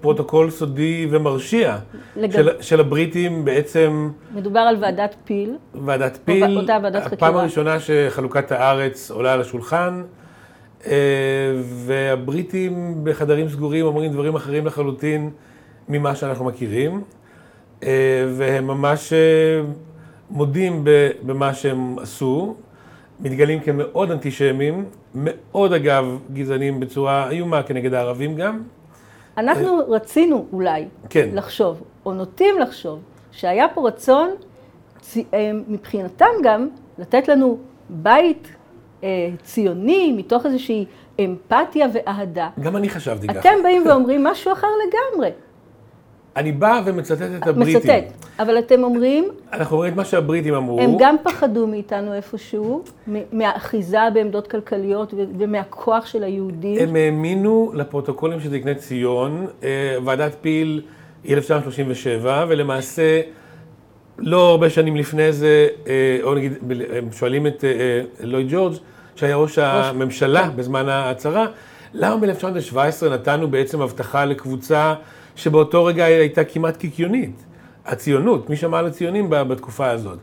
J: פרוטוקול סודי ומרשיע לגב... של, של הבריטים בעצם...
I: מדובר על ועדת פיל.
J: ועדת פיל,
I: אותה ועדת חקירה.
J: הפעם הראשונה שחלוקת הארץ עולה על השולחן, אה, והבריטים בחדרים סגורים אומרים דברים אחרים לחלוטין ממה שאנחנו מכירים, אה, והם ממש אה, מודים במה שהם עשו, מתגלים כמאוד אנטישמים, מאוד אגב גזענים בצורה איומה כנגד הערבים גם.
I: אנחנו רצינו אולי כן. לחשוב, או נוטים לחשוב, שהיה פה רצון אה, מבחינתם גם לתת לנו בית אה, ציוני מתוך איזושהי אמפתיה ואהדה.
J: גם אני חשבתי
I: ככה. אתם באים *laughs* ואומרים משהו אחר לגמרי.
J: אני בא ומצטט את הבריטים.
I: מצטט, אבל אתם אומרים...
J: אנחנו אומרים את מה שהבריטים אמרו.
I: הם גם פחדו מאיתנו איפשהו, מהאחיזה בעמדות כלכליות ומהכוח של היהודים.
J: הם האמינו לפרוטוקולים של זקני ציון, אה, ועדת פיל היא 1937, ולמעשה לא הרבה שנים לפני זה, אה, או נגיד, הם שואלים את אה, לואי ג'ורג', שהיה ראש הממשלה כן. בזמן ההצהרה, למה ב-1917 נתנו בעצם הבטחה לקבוצה שבאותו רגע הייתה כמעט קיקיונית. הציונות, מי שמע על הציונים בתקופה הזאת.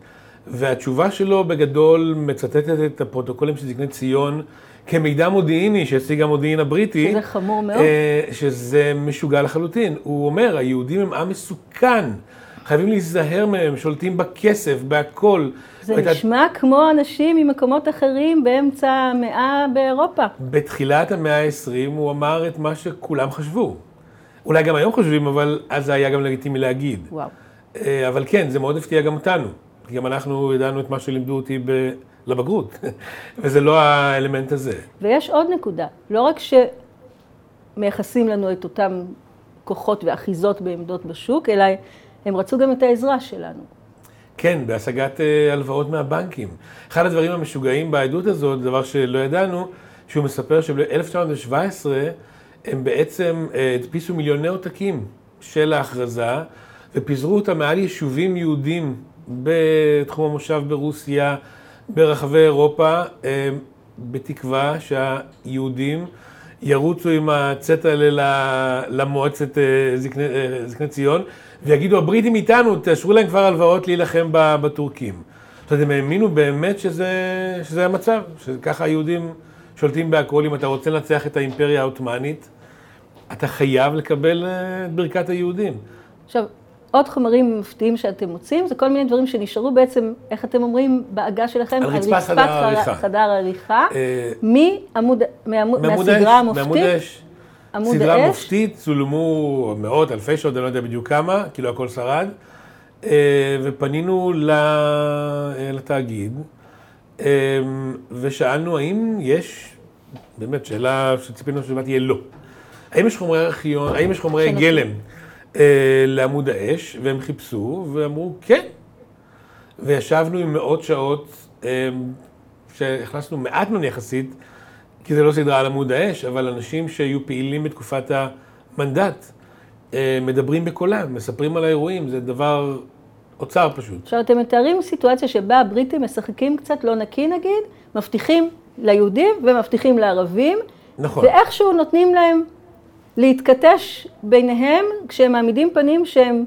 J: והתשובה שלו בגדול מצטטת את הפרוטוקולים של זקני ציון כמידע מודיעיני שהשיג המודיעין הבריטי.
I: שזה חמור מאוד.
J: אה, שזה משוגע לחלוטין. הוא אומר, היהודים הם עם מסוכן. חייבים להיזהר מהם, שולטים בכסף, בהכל.
I: זה נשמע כמו אנשים ממקומות אחרים באמצע המאה באירופה.
J: בתחילת המאה ה-20 הוא אמר את מה שכולם חשבו. אולי גם היום חושבים, אבל אז זה היה גם לגיטימי להגיד.
I: וואו.
J: אה, אבל כן, זה מאוד הפתיע גם אותנו. כי גם אנחנו ידענו את מה שלימדו אותי ב... לבגרות, *laughs* וזה לא האלמנט הזה.
I: ויש עוד נקודה, לא רק שמייחסים לנו את אותם כוחות ואחיזות בעמדות בשוק, אלא הם רצו גם את העזרה שלנו.
J: כן, בהשגת אה, הלוואות מהבנקים. אחד הדברים המשוגעים בעדות הזאת, דבר שלא ידענו, שהוא מספר שב-1917 הם בעצם אה, הדפיסו מיליוני עותקים של ההכרזה ופיזרו אותם מעל יישובים יהודים בתחום המושב ברוסיה, ברחבי אירופה, אה, בתקווה שהיהודים ירוצו עם הצאת האלה למועצת אה, זקני, זקני ציון ויגידו, הבריטים איתנו, תאשרו להם כבר הלוואות להילחם בטורקים. זאת אומרת, הם האמינו באמת שזה, שזה המצב, שככה היהודים שולטים בהכל. אם אתה רוצה לנצח את האימפריה העות'מאנית, אתה חייב לקבל אה, את ברכת היהודים.
I: עכשיו, עוד חומרים מפתיעים שאתם מוצאים, זה כל מיני דברים שנשארו בעצם, איך אתם אומרים, בעגה שלכם,
J: על רצפת חדר העריכה.
I: חדר העריכה, אה, מעמוד, מהסדרה המופתית.
J: עמוד סדרה האש. מופתית, צולמו מאות, אלפי שעות, אני לא יודע בדיוק כמה, כאילו הכל שרד, אה, ופנינו לתאגיד, ושאלנו האם יש, באמת, שאלה שציפינו שתשובה תהיה לא. האם יש חומרי ארכיון, האם יש חומרי גלם אה, לעמוד האש, והם חיפשו, ואמרו כן. וישבנו עם מאות שעות, אה, שהכנסנו מעט מן יחסית, כי זה לא סדרה על עמוד האש, אבל אנשים שהיו פעילים בתקופת המנדט, אה, מדברים בקולם, מספרים על האירועים, זה דבר אוצר פשוט.
I: עכשיו, אתם מתארים סיטואציה שבה הבריטים משחקים קצת לא נקי נגיד, מבטיחים ליהודים ומבטיחים לערבים,
J: נכון.
I: ואיכשהו נותנים להם להתכתש ביניהם כשהם מעמידים פנים שהם,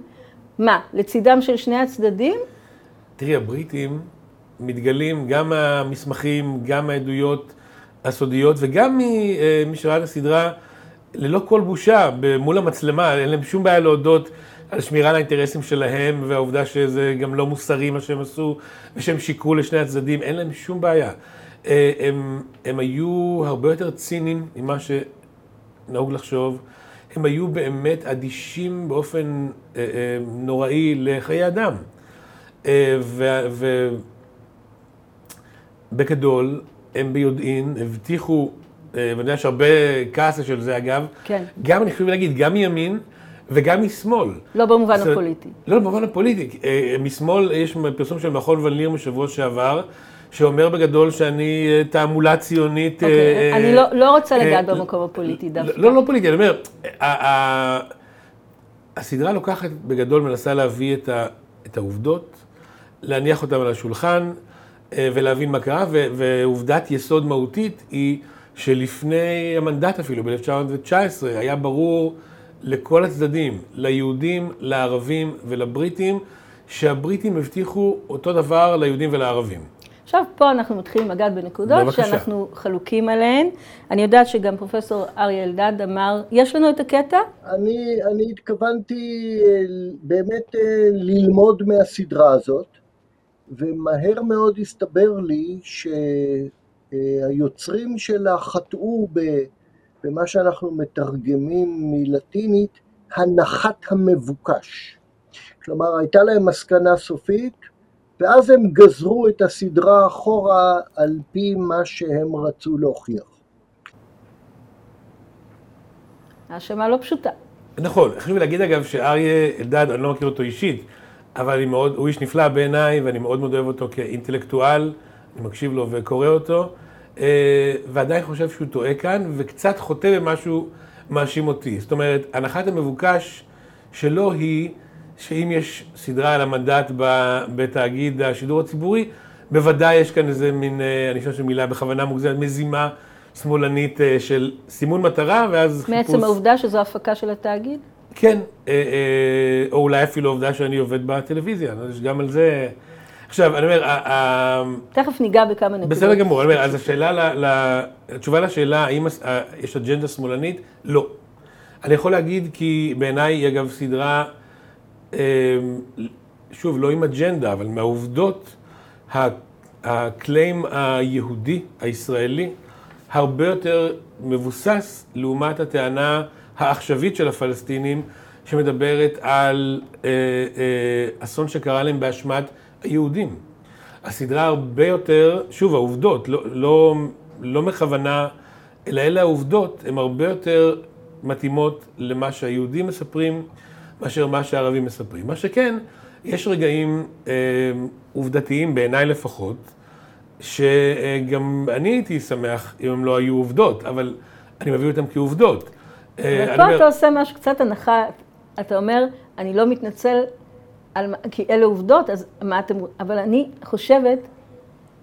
I: מה, לצידם של שני הצדדים?
J: תראי, הבריטים מתגלים גם מהמסמכים, גם מהעדויות הסודיות וגם אה, שראה את הסדרה ללא כל בושה מול המצלמה, אין להם שום בעיה להודות על שמירה על האינטרסים שלהם והעובדה שזה גם לא מוסרי מה שהם עשו ושהם שיקרו לשני הצדדים, אין להם שום בעיה. אה, הם, הם היו הרבה יותר ציניים ממה ש... נהוג לחשוב, הם היו באמת אדישים באופן אה, אה, נוראי לחיי אדם. אה, ובגדול, הם ביודעין הבטיחו, אה, ואני יודע שהרבה כעס של זה אגב,
I: כן.
J: גם, אני חושב להגיד, גם מימין וגם משמאל.
I: לא במובן הפוליטי.
J: לא, במובן הפוליטי. אה, משמאל, יש פרסום של מכון ון משבוע שעבר, שאומר בגדול שאני אה, תעמולה ציונית.
I: אוקיי, אני לא, לא רוצה לגעת במקום הפוליטי דווקא.
J: לא, לא פוליטי, אני אומר, הסדרה לוקחת, בגדול מנסה להביא את, את העובדות, להניח אותן על השולחן אה, ולהבין מה קרה, ועובדת יסוד מהותית היא שלפני המנדט אפילו, ב-1919, היה ברור לכל הצדדים, ליהודים, לערבים ולבריטים, שהבריטים הבטיחו אותו דבר ליהודים ולערבים.
I: עכשיו, פה אנחנו מתחילים לגעת בנקודות בבקשה. שאנחנו חלוקים עליהן. אני יודעת שגם פרופסור אריה אלדד אמר, יש לנו את הקטע?
H: אני, אני התכוונתי אה, באמת אה, ללמוד מהסדרה הזאת, ומהר מאוד הסתבר לי שהיוצרים שלה חטאו במה שאנחנו מתרגמים מלטינית, הנחת המבוקש. כלומר, הייתה להם מסקנה סופית, ואז הם גזרו את הסדרה אחורה על פי מה שהם רצו להוכיח.
I: האשמה לא פשוטה.
J: נכון, חשוב לי להגיד אגב שאריה אלדד, אני לא מכיר אותו אישית, אבל מאוד, הוא איש נפלא בעיניי ואני מאוד מאוד אוהב אותו כאינטלקטואל, אני מקשיב לו וקורא אותו, אה, ועדיין חושב שהוא טועה כאן, וקצת חוטא במשהו מאשים אותי. זאת אומרת, הנחת המבוקש שלו היא שאם יש סדרה על המנדט בתאגיד השידור הציבורי, בוודאי יש כאן איזה מין, אה, אני חושב שמילה בכוונה מוגזמת, מזימה שמאלנית אה, של סימון מטרה, ואז
I: חיפוש... מעצם העובדה שזו הפקה של התאגיד?
J: כן, אה, או אולי אפילו העובדה שאני עובד בטלוויזיה, יש גם על זה... עכשיו, אני אומר...
I: תכף ניגע בכמה נקודות.
J: בסדר גמור, אני אומר, אז השאלה, התשובה לשאלה, האם יש אג'נדה שמאלנית? לא. אני יכול להגיד כי בעיניי היא אגב סדרה שוב, לא עם אג'נדה, אבל מהעובדות, הקליים היהודי, הישראלי, הרבה יותר מבוסס לעומת הטענה העכשווית של הפלסטינים, שמדברת על אה, אה, אסון שקרה להם באשמת היהודים. הסדרה הרבה יותר, שוב, העובדות, לא, לא, לא מכוונה, אלא אלה העובדות, הן הרבה יותר מתאימות למה שהיהודים מספרים. מאשר מה שהערבים מספרים. מה שכן, יש רגעים אה, עובדתיים, בעיניי לפחות, שגם אני הייתי שמח אם הם לא היו עובדות, אבל אני מביא אותם כעובדות.
I: אה, ופה אומר... אתה עושה משהו, קצת הנחה, אתה אומר, אני לא מתנצל, על, כי אלה עובדות, אז מה אתם... אבל אני חושבת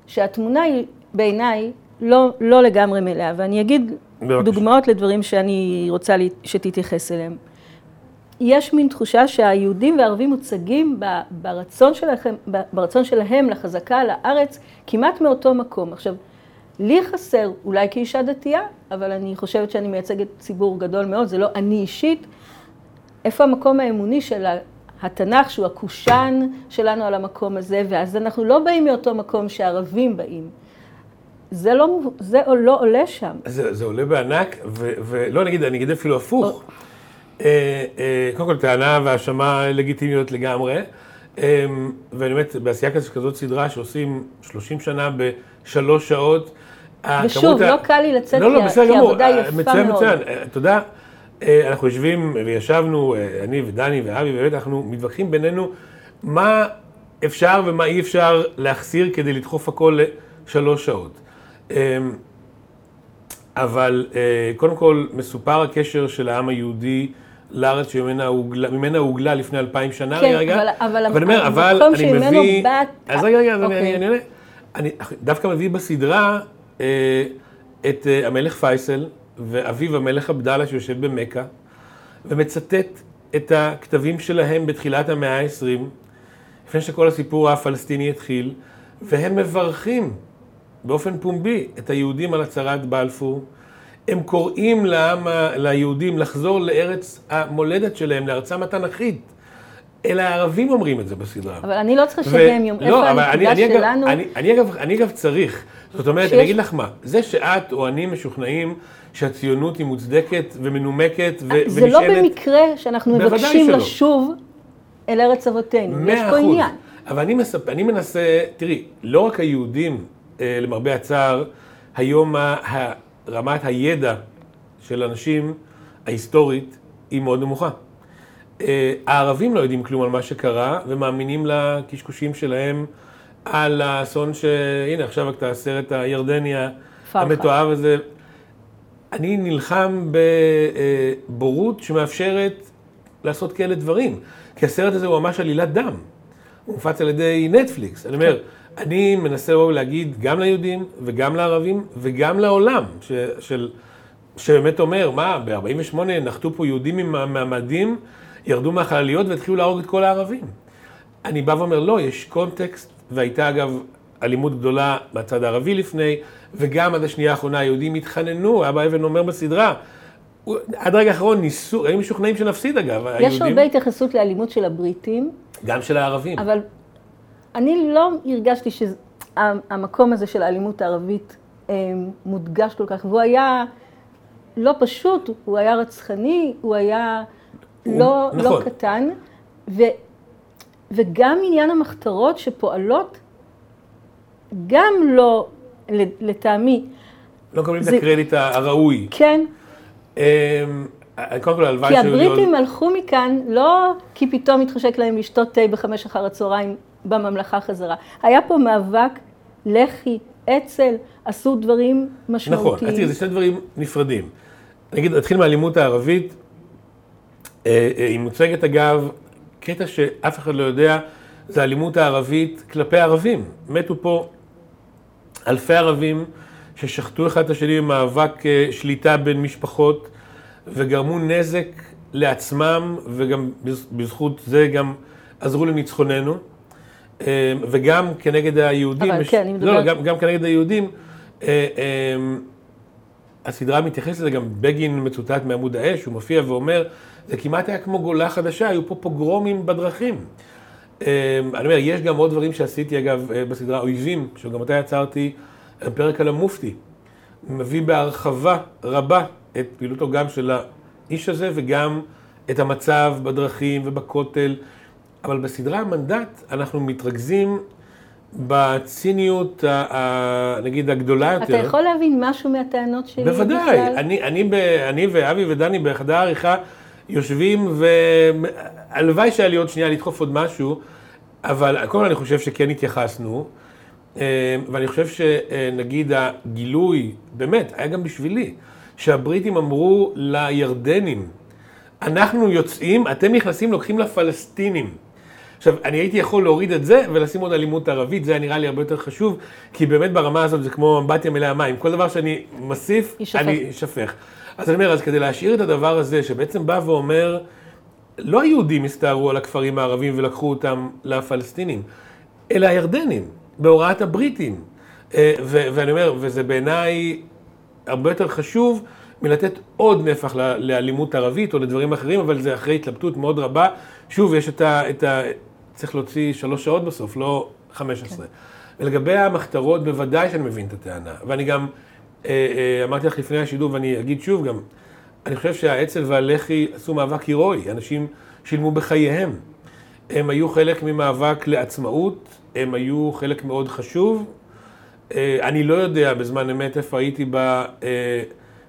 I: שהתמונה היא, בעיניי, לא, לא לגמרי מלאה, ואני אגיד בבקשה. דוגמאות לדברים שאני רוצה שתתייחס אליהם. יש מין תחושה שהיהודים והערבים מוצגים ברצון שלהם, ברצון שלהם לחזקה על הארץ כמעט מאותו מקום. עכשיו, לי חסר, אולי כאישה דתייה, אבל אני חושבת שאני מייצגת ציבור גדול מאוד, זה לא אני אישית, איפה המקום האמוני של התנ"ך, שהוא הקושאן שלנו על המקום הזה, ואז אנחנו לא באים מאותו מקום שהערבים באים. זה לא, זה לא עולה שם.
J: זה, זה עולה בענק, ולא נגיד, אני אגיד אפילו הפוך. או... אה, אה, קודם כל, טענה והאשמה לגיטימיות לגמרי. אה, ואני באמת, בעשייה כזאת סדרה שעושים 30 שנה בשלוש שעות.
I: ושוב, לא קל לי לצאת, לא, לא, כי העבודה יפה מאוד. מצוין, מצוין.
J: תודה. אנחנו יושבים וישבנו, אני ודני ואבי, באמת אנחנו מתווכחים בינינו מה אפשר ומה אי אפשר להחסיר כדי לדחוף הכל לשלוש שעות. אבל קודם כל מסופר הקשר של העם היהודי לארץ שממנה הוגלה, לפני אלפיים שנה,
I: כן, רגע, אבל, אבל, אבל,
J: אומר, אבל אני מביא... בת... אז רגע, רגע, אוקיי. אני, אני, אני, אני דווקא מביא בסדרה אה, את אה, המלך פייסל ואביו המלך עבדאללה שיושב במכה, ומצטט את הכתבים שלהם בתחילת המאה ה-20, לפני שכל הסיפור הפלסטיני התחיל, והם מברכים באופן פומבי את היהודים על הצהרת בלפור. הם קוראים לעם, ליהודים לחזור לארץ המולדת שלהם, לארצם התנ"כית. אלא הערבים אומרים את זה בסדרה.
I: אבל אני לא צריכה שהם יאמרו, לא, איפה הנקודה שלנו?
J: אני, אני, אגב, אני אגב צריך, זאת אומרת, שיש... אני אגיד לך מה, זה שאת או אני משוכנעים שהציונות היא מוצדקת ומנומקת ו- ונשענת...
I: זה לא במקרה שאנחנו מבקשים שלא. לשוב אל ארץ אבותינו, יש פה עניין.
J: אבל אני, מספ... אני מנסה, תראי, לא רק היהודים, אה, למרבה הצער, היום רמת הידע של אנשים ההיסטורית היא מאוד נמוכה. אה, הערבים לא יודעים כלום על מה שקרה ומאמינים לקשקושים שלהם על האסון ש... הנה עכשיו רק את הסרט הירדני המתועב הזה. אני נלחם בבורות שמאפשרת לעשות כאלה דברים, כי הסרט הזה הוא ממש עלילת דם. הוא מופץ על ידי נטפליקס. אני אומר, אני מנסה לבוא ולהגיד גם ליהודים וגם לערבים וגם לעולם, ש, של, שבאמת אומר, מה, ב-48' נחתו פה יהודים עם המעמדים, ירדו מהחלליות והתחילו להרוג את כל הערבים. אני בא ואומר, לא, יש קונטקסט, והייתה אגב אלימות גדולה בצד הערבי לפני, וגם עד השנייה האחרונה היהודים התחננו, אבא אבן אומר בסדרה, עד רגע האחרון ניסו, היו משוכנעים שנפסיד אגב,
I: יש היהודים. הרבה התייחסות לאלימות של הבריטים.
J: גם של הערבים.
I: אבל אני לא הרגשתי שהמקום הזה של האלימות הערבית אה, מודגש כל כך, והוא היה לא פשוט, הוא היה רצחני, הוא היה הוא, לא, לא נכון. לא קטן, ו, וגם עניין המחתרות שפועלות, גם לא, לטעמי.
J: לא מקבלים את הקרדיט הראוי.
I: כן.
J: אמ, קודם כל, הלוואי
I: כי הבריטים הלכו מכאן לא כי פתאום התחשק להם לשתות תה בחמש אחר הצהריים בממלכה חזרה. היה פה מאבק, לח"י, אצ"ל, עשו דברים משמעותיים.
J: נכון, תראי, זה שני דברים נפרדים. נגיד, נתחיל מהאלימות הערבית. אה, אה, היא מוצגת אגב, קטע שאף אחד לא יודע, זה האלימות הערבית כלפי ערבים. מתו פה אלפי ערבים ששחטו אחד את השני במאבק אה, שליטה בין משפחות וגרמו נזק לעצמם וגם בזכות זה גם עזרו לניצחוננו. וגם כנגד היהודים,
I: אבל
J: יש,
I: כן, אני
J: מדבר... לא, לא, גם, גם כנגד היהודים, הסדרה מתייחסת לזה, גם בגין מצוטט מעמוד האש, הוא מופיע ואומר, זה כמעט היה כמו גולה חדשה, היו פה פוגרומים בדרכים. אמ, אני אומר, יש גם עוד דברים שעשיתי, אגב, אה, בסדרה אויבים, שגם אותה יצרתי, פרק על המופתי. מביא בהרחבה רבה את פעילותו גם של האיש הזה וגם את המצב בדרכים ובכותל. אבל בסדרה המנדט אנחנו מתרכזים בציניות, נגיד, הגדולה יותר.
I: אתה יכול להבין משהו מהטענות שלי
J: בכלל? בוודאי. אני, אני, אני ואבי ודני בחדר העריכה יושבים, והלוואי שהיה לי עוד שנייה לדחוף עוד משהו, אבל קודם כל אני חושב שכן התייחסנו, אה, ואני חושב שנגיד הגילוי, באמת, היה גם בשבילי, שהבריטים אמרו לירדנים, אנחנו יוצאים, אתם נכנסים, לוקחים לפלסטינים. עכשיו, אני הייתי יכול להוריד את זה ולשים עוד אלימות ערבית, זה היה נראה לי הרבה יותר חשוב, כי באמת ברמה הזאת זה כמו אמבטיה מלאה מים, כל דבר שאני מוסיף, אני אשפך. אז אני אומר, אז כדי להשאיר את הדבר הזה, שבעצם בא ואומר, לא היהודים הסתערו על הכפרים הערבים ולקחו אותם לפלסטינים, אלא הירדנים, בהוראת הבריטים. אה, ואני אומר, וזה בעיניי הרבה יותר חשוב מלתת עוד נפח לאלימות ערבית או לדברים אחרים, אבל זה אחרי התלבטות מאוד רבה. שוב, יש את ה... את ה צריך להוציא שלוש שעות בסוף, לא חמש עשרה. כן. ולגבי המחתרות, בוודאי שאני מבין את הטענה. ואני גם אה, אה, אמרתי לך לפני השידור, ואני אגיד שוב גם, אני חושב שהאצ"ל והלח"י עשו מאבק הירואי, אנשים שילמו בחייהם. הם היו חלק ממאבק לעצמאות, הם היו חלק מאוד חשוב. אה, אני לא יודע בזמן אמת איפה הייתי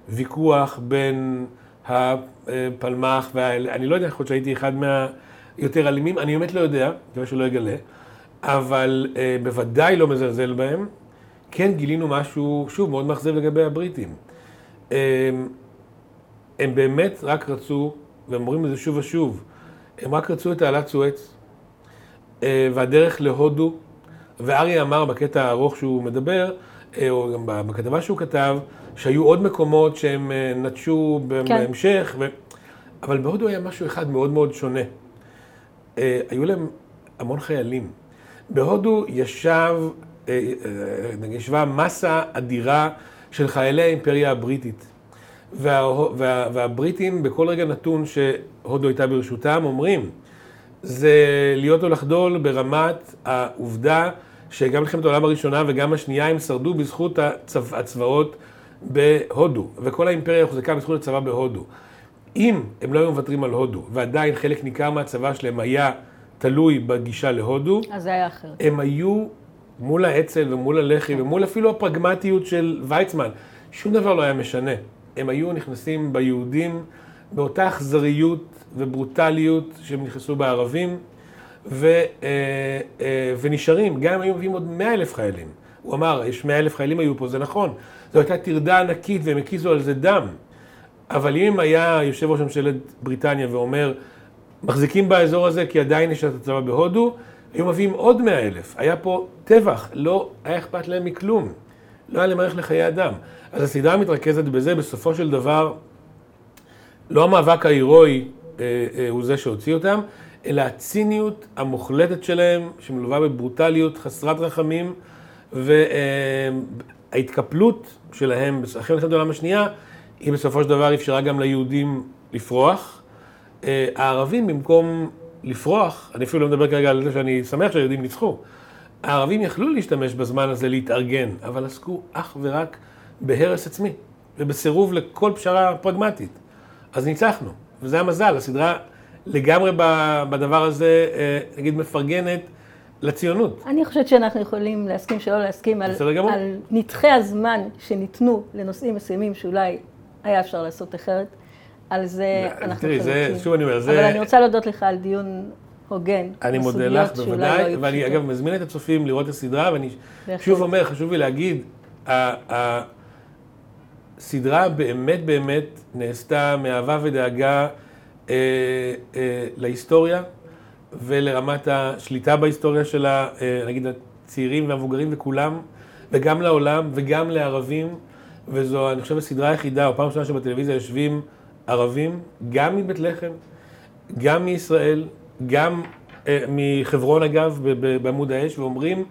J: בוויכוח בין הפלמ"ח, ואני לא יודע, יכול להיות שהייתי אחד מהיותר אלימים, אני באמת לא יודע, מקווה שלא אגלה, אבל בוודאי לא מזלזל בהם. כן גילינו משהו, שוב, מאוד מאכזב לגבי הבריטים. הם, הם באמת רק רצו, והם אומרים את זה שוב ושוב, הם רק רצו את תעלת סואץ, אה, והדרך להודו, ואריה אמר בקטע הארוך שהוא מדבר, אה, או גם בכתבה שהוא כתב, שהיו עוד מקומות שהם אה, נטשו כן. בהמשך, ו... אבל בהודו היה משהו אחד מאוד מאוד שונה. היו להם המון חיילים. בהודו ישב ישבה מסה אדירה של חיילי האימפריה הבריטית. וה, וה, והבריטים בכל רגע נתון שהודו הייתה ברשותם אומרים, זה להיות או לחדול ברמת העובדה שגם מלחמת העולם הראשונה וגם השנייה הם שרדו בזכות הצבא, הצבאות בהודו, וכל האימפריה הוחזקה בזכות הצבא בהודו. אם הם לא היו מוותרים על הודו, ועדיין חלק ניכר מהצבא שלהם היה תלוי בגישה להודו,
I: אז זה היה אחרת.
J: הם היו מול האצ"ל ומול הלח"י ומול אפילו הפרגמטיות של ויצמן, שום דבר לא היה משנה. הם היו נכנסים ביהודים באותה אכזריות וברוטליות שהם נכנסו בערבים, ו, אה, אה, ונשארים, גם אם היו מביאים עוד מאה אלף חיילים. הוא אמר, יש מאה אלף חיילים היו פה, זה נכון. זו הייתה טרדה ענקית והם הקיזו על זה דם. אבל אם היה יושב ראש ממשלת בריטניה ואומר, מחזיקים באזור הזה כי עדיין יש את הצבא בהודו, היו מביאים עוד מאה אלף. היה פה טבח, לא היה אכפת להם מכלום. לא היה להם ערך לחיי אדם. אז הסדרה מתרכזת בזה, בסופו של דבר, לא המאבק ההירואי אה, אה, הוא זה שהוציא אותם, אלא הציניות המוחלטת שלהם, שמלווה בברוטליות חסרת רחמים, וההתקפלות שלהם אחרי מלחמת העולם השנייה, היא בסופו של דבר אפשרה גם ליהודים לפרוח. אה, הערבים במקום לפרוח, אני אפילו לא מדבר כרגע על זה שאני שמח שהיהודים ניצחו, הערבים יכלו להשתמש בזמן הזה להתארגן, אבל עסקו אך ורק בהרס עצמי ובסירוב לכל פשרה פרגמטית. אז ניצחנו, וזה המזל, הסדרה לגמרי בדבר הזה, אה, נגיד, מפרגנת לציונות.
I: אני חושבת שאנחנו יכולים להסכים שלא להסכים על, על נתחי הזמן שניתנו לנושאים מסוימים שאולי היה אפשר לעשות אחרת. על זה אנחנו
J: חלוקים. תראי, זה, שוב אני אומר, זה...
I: אבל אני רוצה להודות לך על דיון הוגן.
J: אני מודה לך, בוודאי, לא ואני אגב מזמין את הצופים לראות את הסדרה, ואני. שוב אומר, חשוב לי להגיד, הסדרה באמת באמת נעשתה מאהבה ודאגה אה, אה, להיסטוריה ולרמת השליטה בהיסטוריה שלה, אה, נגיד הצעירים והמבוגרים וכולם, וגם לעולם וגם לערבים, וזו, אני חושב, הסדרה היחידה, או פעם ראשונה שבטלוויזיה יושבים ערבים, גם מבית לחם, גם מישראל, גם אה, מחברון אגב, בעמוד האש, ואומרים,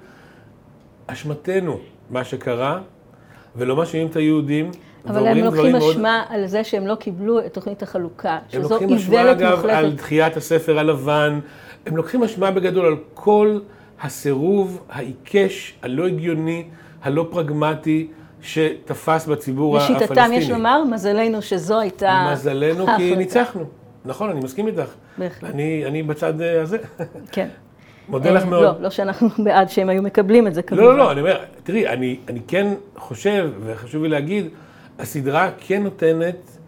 J: אשמתנו מה שקרה, ולא מאשימים את היהודים.
I: אבל הם לוקחים אשמה מאוד... על זה שהם לא קיבלו את תוכנית החלוקה,
J: שזו איוולת מוחלטת. הם לוקחים אשמה אגב על דחיית הספר הלבן, הם לוקחים אשמה בגדול על כל הסירוב העיקש, הלא הגיוני, הלא פרגמטי, שתפס בציבור הפלסטיני.
I: לשיטתם יש לומר, מזלנו שזו הייתה...
J: מזלנו כי ניצחנו. נכון, אני מסכים איתך. בהחלט. אני, אני בצד אה, הזה.
I: כן.
J: מודה לך מאוד.
I: לא, לא שאנחנו *laughs* בעד שהם היו מקבלים את זה כמובן.
J: לא, לא, לא, אני אומר, תראי, אני, אני כן חושב, וחשוב לי להגיד, הסדרה כן נותנת,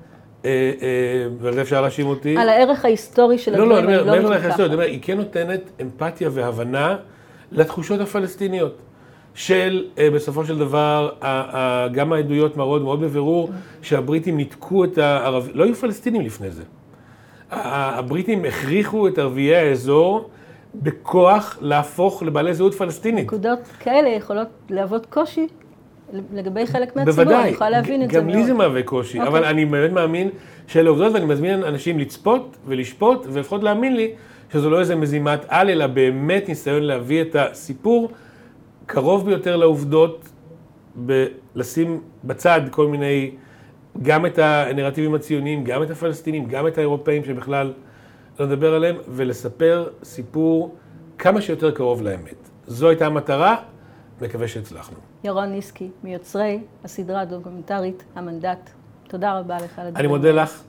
J: אה, אה, ועל אפשר להאשים אותי.
I: על הערך ההיסטורי של
J: הדברים, לא, לא, אני אומר, מעבר לערך ההיסטורי, אני אומר, היא כן נותנת אמפתיה והבנה לתחושות הפלסטיניות. של אה, בסופו של דבר, גם העדויות מראות מאוד בבירור שהבריטים ניתקו את הערבים, לא היו פלסטינים לפני זה. הבריטים הכריחו את ערביי האזור בכוח להפוך לבעלי זהות פלסטינית.
I: נקודות כאלה יכולות להוות קושי לגבי חלק מהציבור, בוודאי, אני יכולה להבין את זה
J: מאוד. גם לי זה מהווה קושי, okay. אבל אוקיי. אני באמת מאמין שאלה עובדות, ואני מזמין אנשים לצפות ולשפוט, ולפחות להאמין לי שזו לא איזה מזימת על, אלא באמת ניסיון להביא את הסיפור קרוב ביותר לעובדות, לשים בצד כל מיני, גם את הנרטיבים הציוניים, גם את הפלסטינים, גם את האירופאים שבכלל לא נדבר עליהם, ולספר סיפור כמה שיותר קרוב לאמת. זו הייתה המטרה, מקווה שהצלחנו.
I: ירון ניסקי, מיוצרי הסדרה הדוקומנטרית המנדט, תודה רבה לך על הדברים.
J: אני מודה לך.